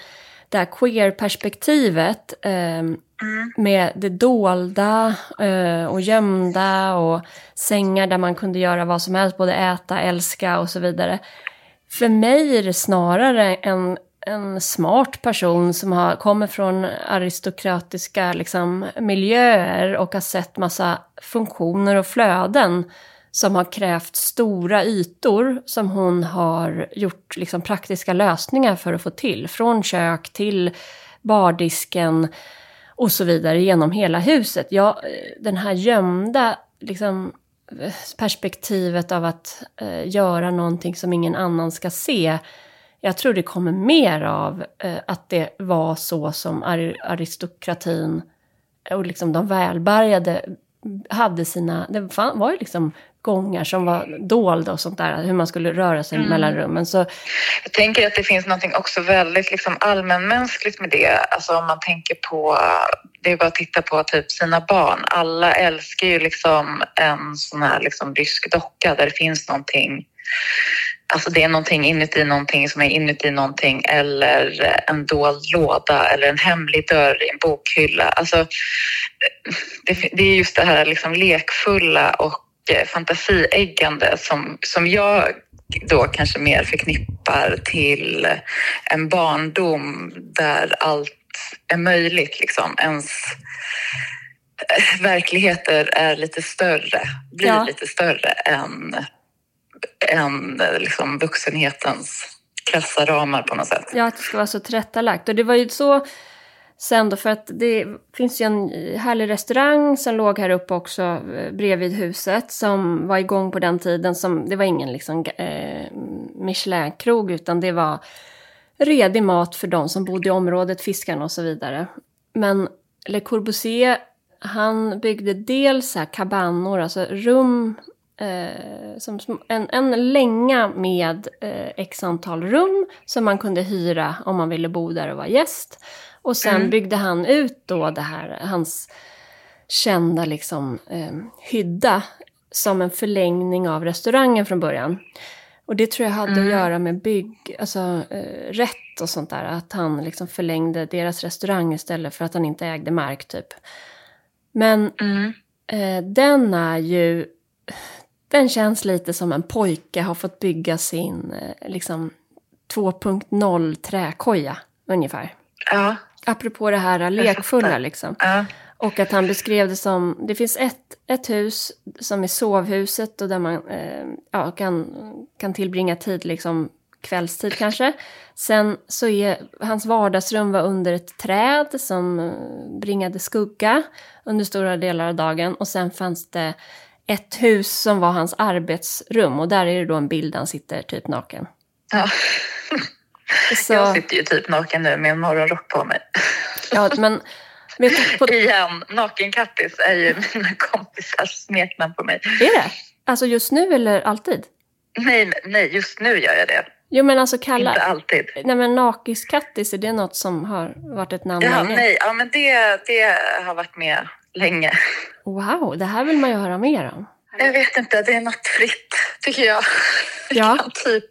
det här queer-perspektivet eh, med det dolda eh, och gömda och sängar där man kunde göra vad som helst, både äta, älska och så vidare. För mig är det snarare en, en smart person som har, kommer från aristokratiska liksom, miljöer och har sett massa funktioner och flöden som har krävt stora ytor som hon har gjort liksom, praktiska lösningar för att få till. Från kök till bardisken och så vidare genom hela huset. Ja, den här gömda liksom, perspektivet av att eh, göra någonting som ingen annan ska se. Jag tror det kommer mer av eh, att det var så som ar- aristokratin och liksom de välbärgade hade sina... Det fan- var ju liksom gångar som var dolda och sånt där, hur man skulle röra sig mellan rummen. Så Jag tänker att det finns något också väldigt liksom allmänmänskligt med det. Alltså om man tänker på, det är bara att titta på typ sina barn. Alla älskar ju liksom en sån här liksom rysk docka där det finns någonting Alltså det är någonting inuti någonting som är inuti någonting eller en dold låda eller en hemlig dörr i en bokhylla. Alltså, det, det är just det här liksom lekfulla och eh, fantasieggande som, som jag då kanske mer förknippar till en barndom där allt är möjligt. Liksom. Ens eh, verkligheter är lite större, blir Ja. lite större än, än liksom vuxenhetens krassa ramar på något sätt. Ja, att det ska vara så tillrättalagt. Och det var ju så sen då, för att det finns ju en härlig restaurang som låg här uppe också eh, bredvid huset som var igång på den tiden. Som, det var ingen liksom, eh, Michelin-krog utan det var redig mat för de som bodde i området, fiskarna och så vidare. Men Le Corbusier, han byggde dels så här kabannor, alltså rum eh, som en, en länga med eh, x antal rum som man kunde hyra om man ville bo där och vara gäst. Och sen Mm. byggde han ut då det här, hans kända liksom eh, hydda som en förlängning av restaurangen från början. Och det tror jag hade Mm. att göra med bygg, alltså eh, rätt och sånt där. Att han liksom förlängde deras restaurang istället för att han inte ägde mark typ. Men Mm. Eh, den är ju... Den känns lite som en pojke har fått bygga sin eh, liksom 2.0 träkoja ungefär. Ja, Apropå det här lekfulla liksom. ja. Och att han beskrev det som, det finns ett, ett hus som är sovhuset och där man eh, ja, kan, kan tillbringa tid, liksom kvällstid kanske. Sen så är hans vardagsrum var under ett träd som eh, bringade skugga under stora delar av dagen. Och sen fanns det ett hus som var hans arbetsrum och där är det då en bild där han sitter typ naken. ja. Så, Jag sitter ju typ naken nu med en morgonrock på mig. ja, men du, på, Igen, nakenkattis är ju mina kompisars smeknamn på mig. är det? Alltså just nu eller alltid? Nej, nej, just nu gör jag det. Jo men alltså kalla... Inte alltid. Nej men nakiskattis, är det något som har varit ett namn Ja, länge? nej, ja, men det, det har varit med länge. Wow, det här vill man ju höra mer om. Jag vet inte, det är något fritt, tycker jag. Ja. Jag kan typ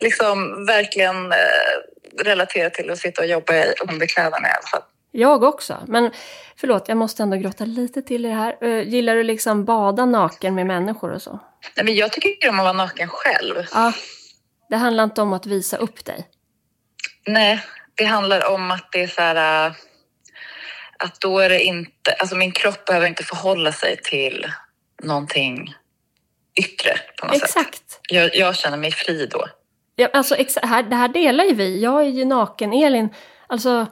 liksom verkligen eh, relatera till att sitta och jobba i underkläderna i alla fall. Jag också. Men förlåt, jag måste ändå grotta lite till i det här. Uh, gillar du liksom bada naken med människor och så? Nej, men jag tycker om att vara naken själv. Ja. Det handlar inte om att visa upp dig? Nej, det handlar om att det är så här... Att då är det inte... Alltså min kropp behöver inte förhålla sig till någonting yttre på något Exakt. sätt. Jag, jag känner mig fri då. Ja, alltså, här, det här delar ju vi. Jag är ju naken, Elin. Alltså,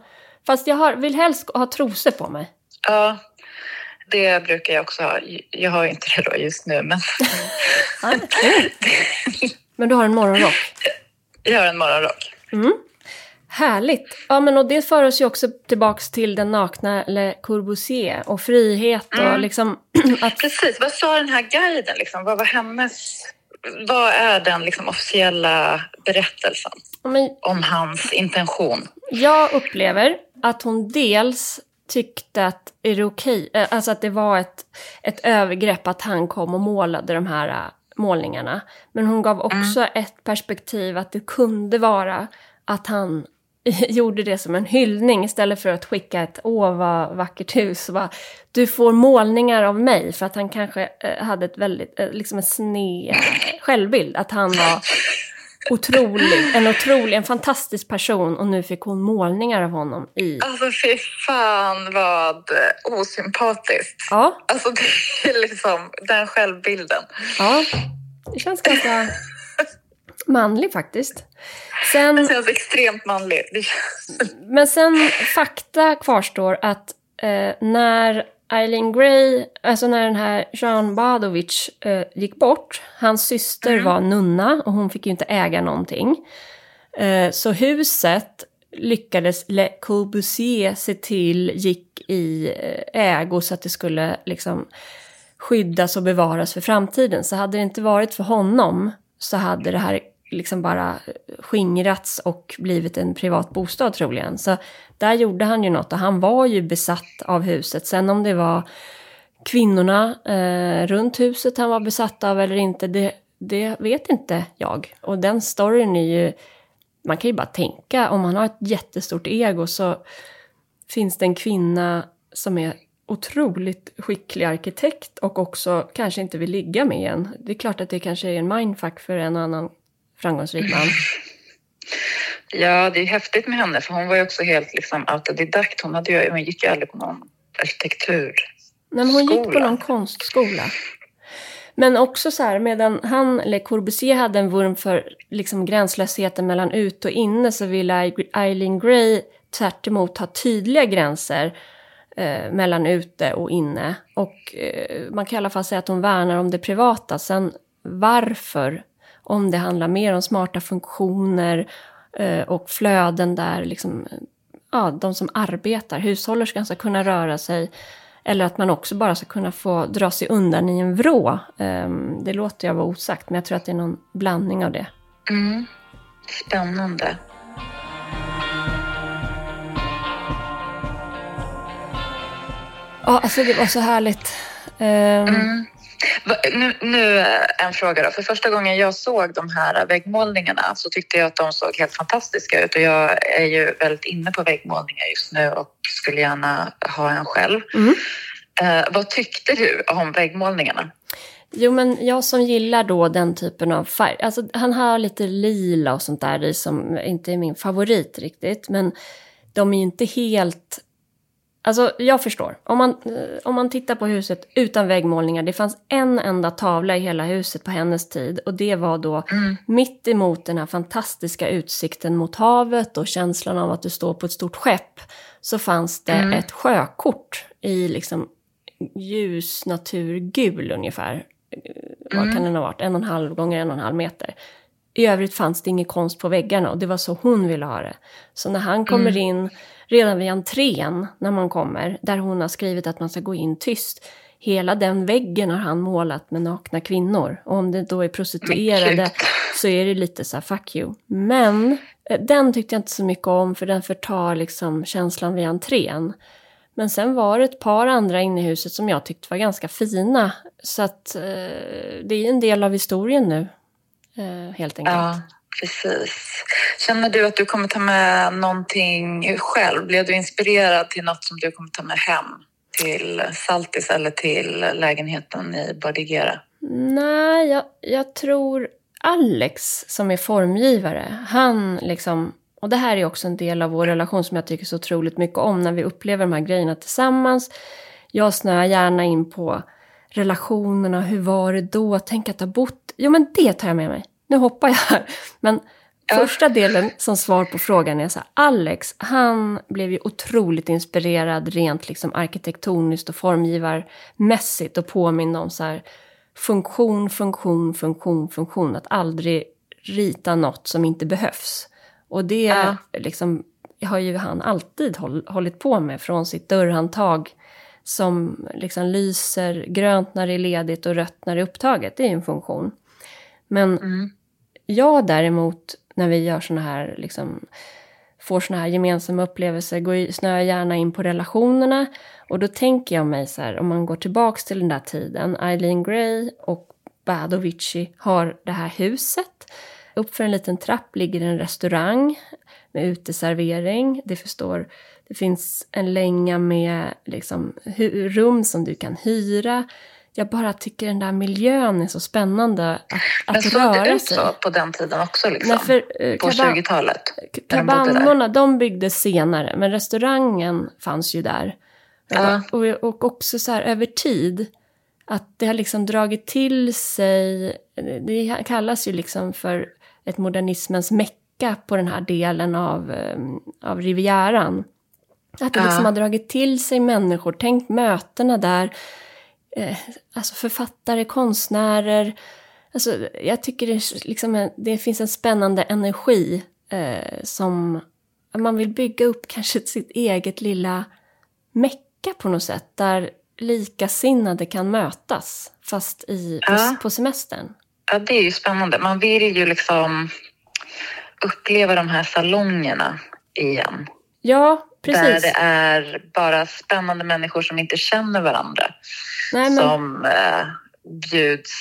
fast jag har, vill helst ha trosor på mig. Ja, det brukar jag också ha. Jag har inte det då just nu, men... men du har en morgonrock? Jag har en morgonrock. Mm. Härligt! Ja, men och det för oss ju också tillbaks till den nakna Le Corbusier och frihet och mm. liksom... att... Precis, vad sa den här guiden liksom? Vad var hennes... Vad är den liksom officiella berättelsen men... om hans intention? Jag upplever att hon dels tyckte att är det okej, eh, alltså att det var ett, ett övergrepp att han kom och målade de här äh, målningarna. Men hon gav också mm. ett perspektiv att det kunde vara att han gjorde det som en hyllning istället för att skicka ett åh vad vackert hus. Bara, du får målningar av mig för att han kanske eh, hade ett väldigt, eh, liksom en sned självbild. Att han var otrolig, en otrolig, en fantastisk person och nu fick hon målningar av honom i... Alltså fy fan vad osympatiskt. Ja. Alltså det är liksom den självbilden. Ja, det känns ganska manlig faktiskt. Sen, det känns extremt manligt. men sen fakta kvarstår att eh, när Eileen Gray, alltså när den här Jean Badovic eh, gick bort, hans syster mm. var nunna och hon fick ju inte äga någonting. Eh, så huset lyckades Le Corbusier se till gick i eh, ägo så att det skulle liksom skyddas och bevaras för framtiden. Så hade det inte varit för honom så hade det här liksom bara skingrats och blivit en privat bostad troligen. Så där gjorde han ju något och han var ju besatt av huset. Sen om det var kvinnorna eh, runt huset han var besatt av eller inte, det, det vet inte jag. Och den storyn är ju, man kan ju bara tänka, om man har ett jättestort ego så finns det en kvinna som är otroligt skicklig arkitekt och också kanske inte vill ligga med en. Det är klart att det kanske är en mindfuck för en och annan framgångsrik man. Ja, det är häftigt med henne för hon var ju också helt liksom autodidakt. Hon, hade ju, hon gick ju aldrig på någon arkitektur. Nej, men hon gick på någon konstskola. Men också så här, medan han, Le Corbusier, hade en vurm för liksom gränslösheten mellan ut och inne så ville Eileen Gray tvärt emot ha tydliga gränser eh, mellan ute och inne. Och eh, man kan i alla fall säga att hon värnar om det privata. Sen varför om det handlar mer om smarta funktioner eh, och flöden där liksom, ja, de som arbetar, hushållerskan, ska kunna röra sig. Eller att man också bara ska kunna få dra sig undan i en vrå. Eh, det låter jag vara osagt, men jag tror att det är någon blandning av det. Mm. Spännande. Ja, alltså det var så härligt. Um, mm. Nu, nu en fråga då. För första gången jag såg de här väggmålningarna så tyckte jag att de såg helt fantastiska ut och jag är ju väldigt inne på väggmålningar just nu och skulle gärna ha en själv. Mm. Eh, vad tyckte du om väggmålningarna? Jo, men jag som gillar då den typen av färg. Alltså, han har lite lila och sånt där i som inte är min favorit riktigt. Men de är ju inte helt Alltså, jag förstår. Om man, eh, om man tittar på huset utan väggmålningar. Det fanns en enda tavla i hela huset på hennes tid. Och det var då mm. mitt emot den här fantastiska utsikten mot havet och känslan av att du står på ett stort skepp. Så fanns det mm. ett sjökort i liksom ljus naturgul ungefär. Mm. Vad kan den ha varit? En och en halv gånger en och en halv meter. I övrigt fanns det ingen konst på väggarna och det var så hon ville ha det. Så när han kommer mm. in redan vid entrén när man kommer, där hon har skrivit att man ska gå in tyst. Hela den väggen har han målat med nakna kvinnor. Och om det då är prostituerade så är det lite så här, fuck you. Men eh, den tyckte jag inte så mycket om för den förtar liksom känslan vid entrén. Men sen var det ett par andra inne i huset som jag tyckte var ganska fina. Så att eh, det är en del av historien nu, eh, helt enkelt. Ja, precis. Känner du att du kommer ta med någonting själv? Blev du inspirerad till något som du kommer ta med hem till Saltis eller till lägenheten i Bordigera? Nej, jag, jag tror Alex som är formgivare, han liksom... Och det här är också en del av vår relation som jag tycker så otroligt mycket om när vi upplever de här grejerna tillsammans. Jag snöar gärna in på relationerna, hur var det då, tänk att ha bott... Jo men det tar jag med mig. Nu hoppar jag här. Men ja. första delen som svar på frågan är så här, Alex, han blev ju otroligt inspirerad rent liksom arkitektoniskt och formgivarmässigt och påminna om så här funktion, funktion, funktion, funktion. Att aldrig rita något som inte behövs. Och det ja. liksom, har ju han alltid håll, hållit på med från sitt dörrhandtag som liksom lyser grönt när det är ledigt och rött när det är upptaget. Det är ju en funktion. Men mm. jag däremot, när vi gör såna här, liksom, får såna här gemensamma upplevelser, går, snöar gärna in på relationerna. Och då tänker jag mig så här, om man går tillbaks till den där tiden, Eileen Gray och Badovici har det här huset. Uppför en liten trapp ligger en restaurang med uteservering. Det förstår det finns en länga med liksom, rum som du kan hyra. Jag bara tycker den där miljön är så spännande att, att röra sig. Men såg det ut så på den tiden också? Liksom? Nej, för, uh, på 20-talet? Kabannorna, de byggdes senare, men restaurangen fanns ju där. Ja. Och, och också så här över tid, att det har liksom dragit till sig, det kallas ju liksom för ett modernismens mecka på den här delen av, um, av Rivieran. Att det liksom har dragit till sig människor. Tänk mötena där. Eh, alltså författare, konstnärer. Alltså, jag tycker det, liksom, det finns en spännande energi eh, som man vill bygga upp kanske sitt eget lilla mecka på något sätt. Där likasinnade kan mötas, fast i, ja. på, på semestern. Ja, det är ju spännande. Man vill ju liksom uppleva de här salongerna igen. Ja, Precis. Där det är bara spännande människor som inte känner varandra. Nej, men... Som eh, bjuds,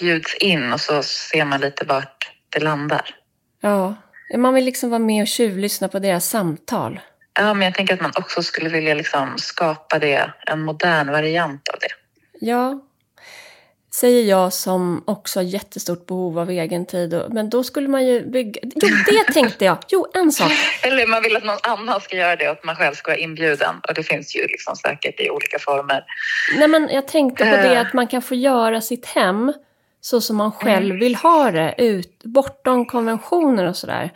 bjuds in och så ser man lite vart det landar. Ja, man vill liksom vara med och tjuvlyssna på deras samtal. Ja, men jag tänker att man också skulle vilja liksom skapa det, en modern variant av det. Ja, Säger jag som också har jättestort behov av egen tid. Men då skulle man ju bygga... Jo, det tänkte jag! Jo, en sak. Eller man vill att någon annan ska göra det och att man själv ska vara inbjuden. Och det finns ju liksom säkert i olika former. Nej, men jag tänkte på det att man kan få göra sitt hem så som man själv mm. vill ha det, ut, bortom konventioner och sådär.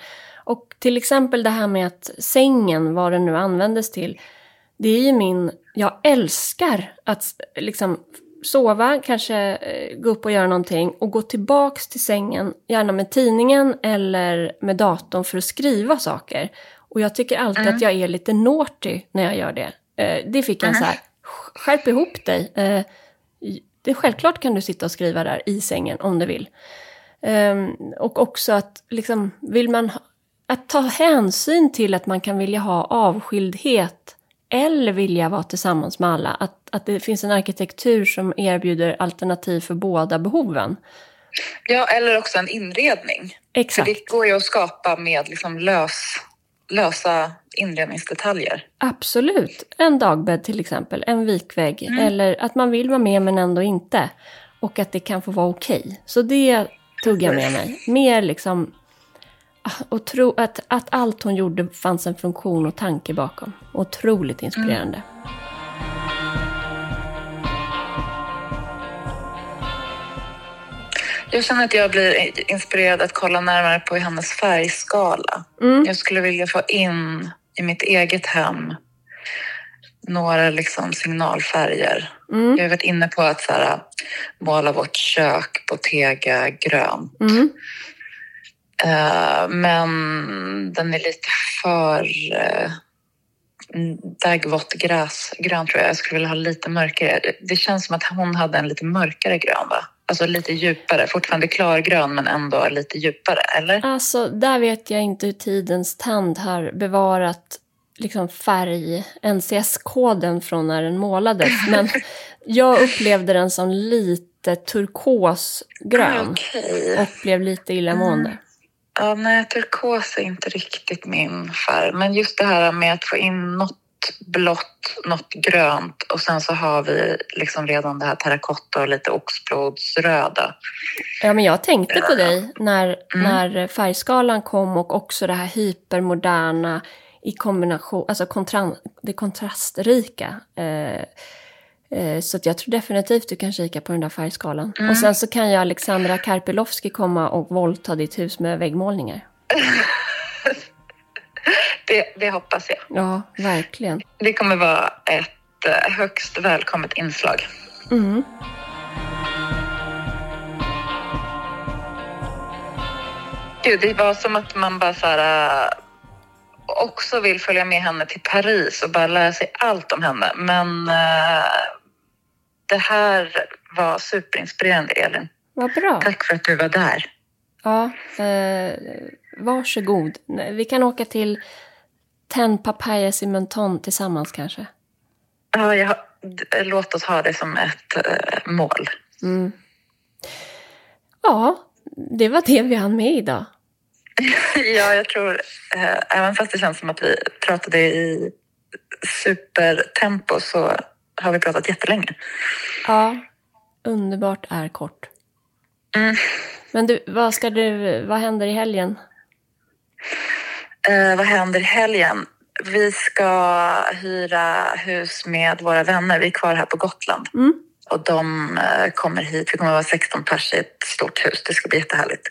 Och till exempel det här med att sängen, vad den nu användes till, det är ju min... Jag älskar att liksom sova, kanske eh, gå upp och göra någonting och gå tillbaks till sängen, gärna med tidningen eller med datorn för att skriva saker. Och jag tycker alltid mm. att jag är lite naughty när jag gör det. Eh, det fick en mm. så här, skärp ihop dig. Eh, det är självklart kan du sitta och skriva där i sängen om du vill. Ehm, och också att liksom, vill man att ta hänsyn till att man kan vilja ha avskildhet eller vilja vara tillsammans med alla. Att, att det finns en arkitektur som erbjuder alternativ för båda behoven. Ja, eller också en inredning. Exakt. För det går ju att skapa med liksom lös, lösa inredningsdetaljer. Absolut. En dagbädd till exempel, en vikvägg. Mm. Eller att man vill vara med men ändå inte. Och att det kan få vara okej. Okay. Så det tog jag med mig. Mer liksom och tro att, att allt hon gjorde fanns en funktion och tanke bakom. Otroligt inspirerande. Mm. Jag känner att jag blir inspirerad att kolla närmare på hennes färgskala. Mm. Jag skulle vilja få in i mitt eget hem några liksom signalfärger. Mm. Jag har varit inne på att så här, måla vårt kök på tega grönt. Mm. Uh, men den är lite för uh, daggvått gräsgrön tror jag. Jag skulle vilja ha lite mörkare. Det känns som att hon hade en lite mörkare grön va? Alltså lite djupare, fortfarande klargrön men ändå lite djupare, eller? Alltså, där vet jag inte hur tidens tand har bevarat liksom färg, NCS-koden från när den målades. Men jag upplevde den som lite turkosgrön okay. och blev lite illamående. Mm. Ja, nej, turkos är inte riktigt min färg. Men just det här med att få in något blått, något grönt och sen så har vi liksom redan det här terrakotta och lite oxblodsröda. Ja, men jag tänkte på dig när, när färgskalan kom och också det här hypermoderna i kombination, alltså kontra, det kontrastrika. Eh, eh, så jag tror definitivt du kan kika på den där färgskalan. Och sen så kan ju Alexandra Karpilovski komma och våldta ditt hus med väggmålningar. Det, det hoppas jag. Ja, verkligen. Det kommer vara ett eh, högst välkommet inslag. Mm. Gud, det var som att man bara så här, äh, också vill följa med henne till Paris och bara lära sig allt om henne. Men äh, det här var superinspirerande, Elin. Vad bra. Tack för att du var där. Ja, eh, varsågod. Vi kan åka till Ten Papayas i Menton tillsammans kanske. Ja, jag, låt oss ha det som ett äh, mål. Mm. Ja, det var det vi hann med idag. ja, jag tror, äh, även fast det känns som att vi pratade i supertempo så har vi pratat jättelänge. Ja, underbart är kort. Mm. Men du, vad ska du, vad händer i helgen? Eh, vad händer i helgen? Vi ska hyra hus med våra vänner. Vi är kvar här på Gotland. Mm. Och de eh, kommer hit. Vi kommer vara 16 pers i ett stort hus. Det ska bli jättehärligt.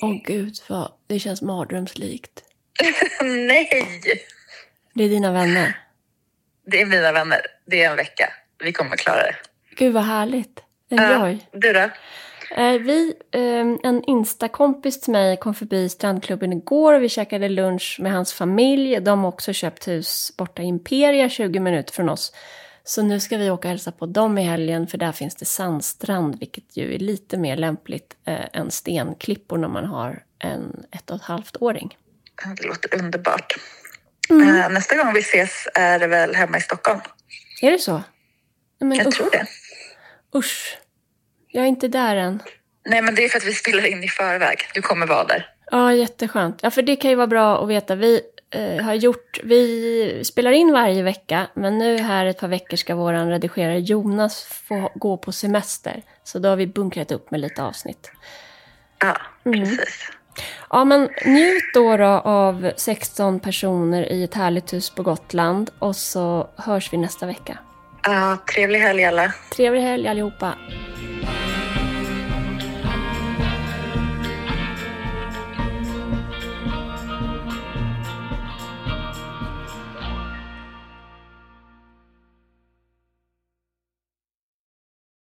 Åh gud, vad, det känns mardrömslikt. Nej! Det är dina vänner. Det är mina vänner. Det är en vecka. Vi kommer att klara det. Gud vad härligt. Enjoy. Ja, du då? Eh, vi, eh, en instakompis till mig kom förbi strandklubben igår och vi käkade lunch med hans familj. De har också köpt hus borta i Imperia 20 minuter från oss. Så nu ska vi åka och hälsa på dem i helgen för där finns det sandstrand vilket ju är lite mer lämpligt eh, än stenklippor när man har en ett och ett halvt åring. Det låter underbart. Eh, nästa gång vi ses är det väl hemma i Stockholm? Är det så? Men Jag usch, tror det. usch. Jag är inte där än. Nej, men det är för att vi spelar in i förväg. Du kommer vara där. Ja, jätteskönt. Ja, för det kan ju vara bra att veta. Vi eh, har gjort, vi spelar in varje vecka, men nu här ett par veckor ska vår redigerare Jonas få gå på semester. Så då har vi bunkrat upp med lite avsnitt. Ja, Mm. precis. Ja, men njut då, då av 16 personer i ett härligt hus på Gotland och så hörs vi nästa vecka. Ja, trevlig helg alla. Trevlig helg allihopa!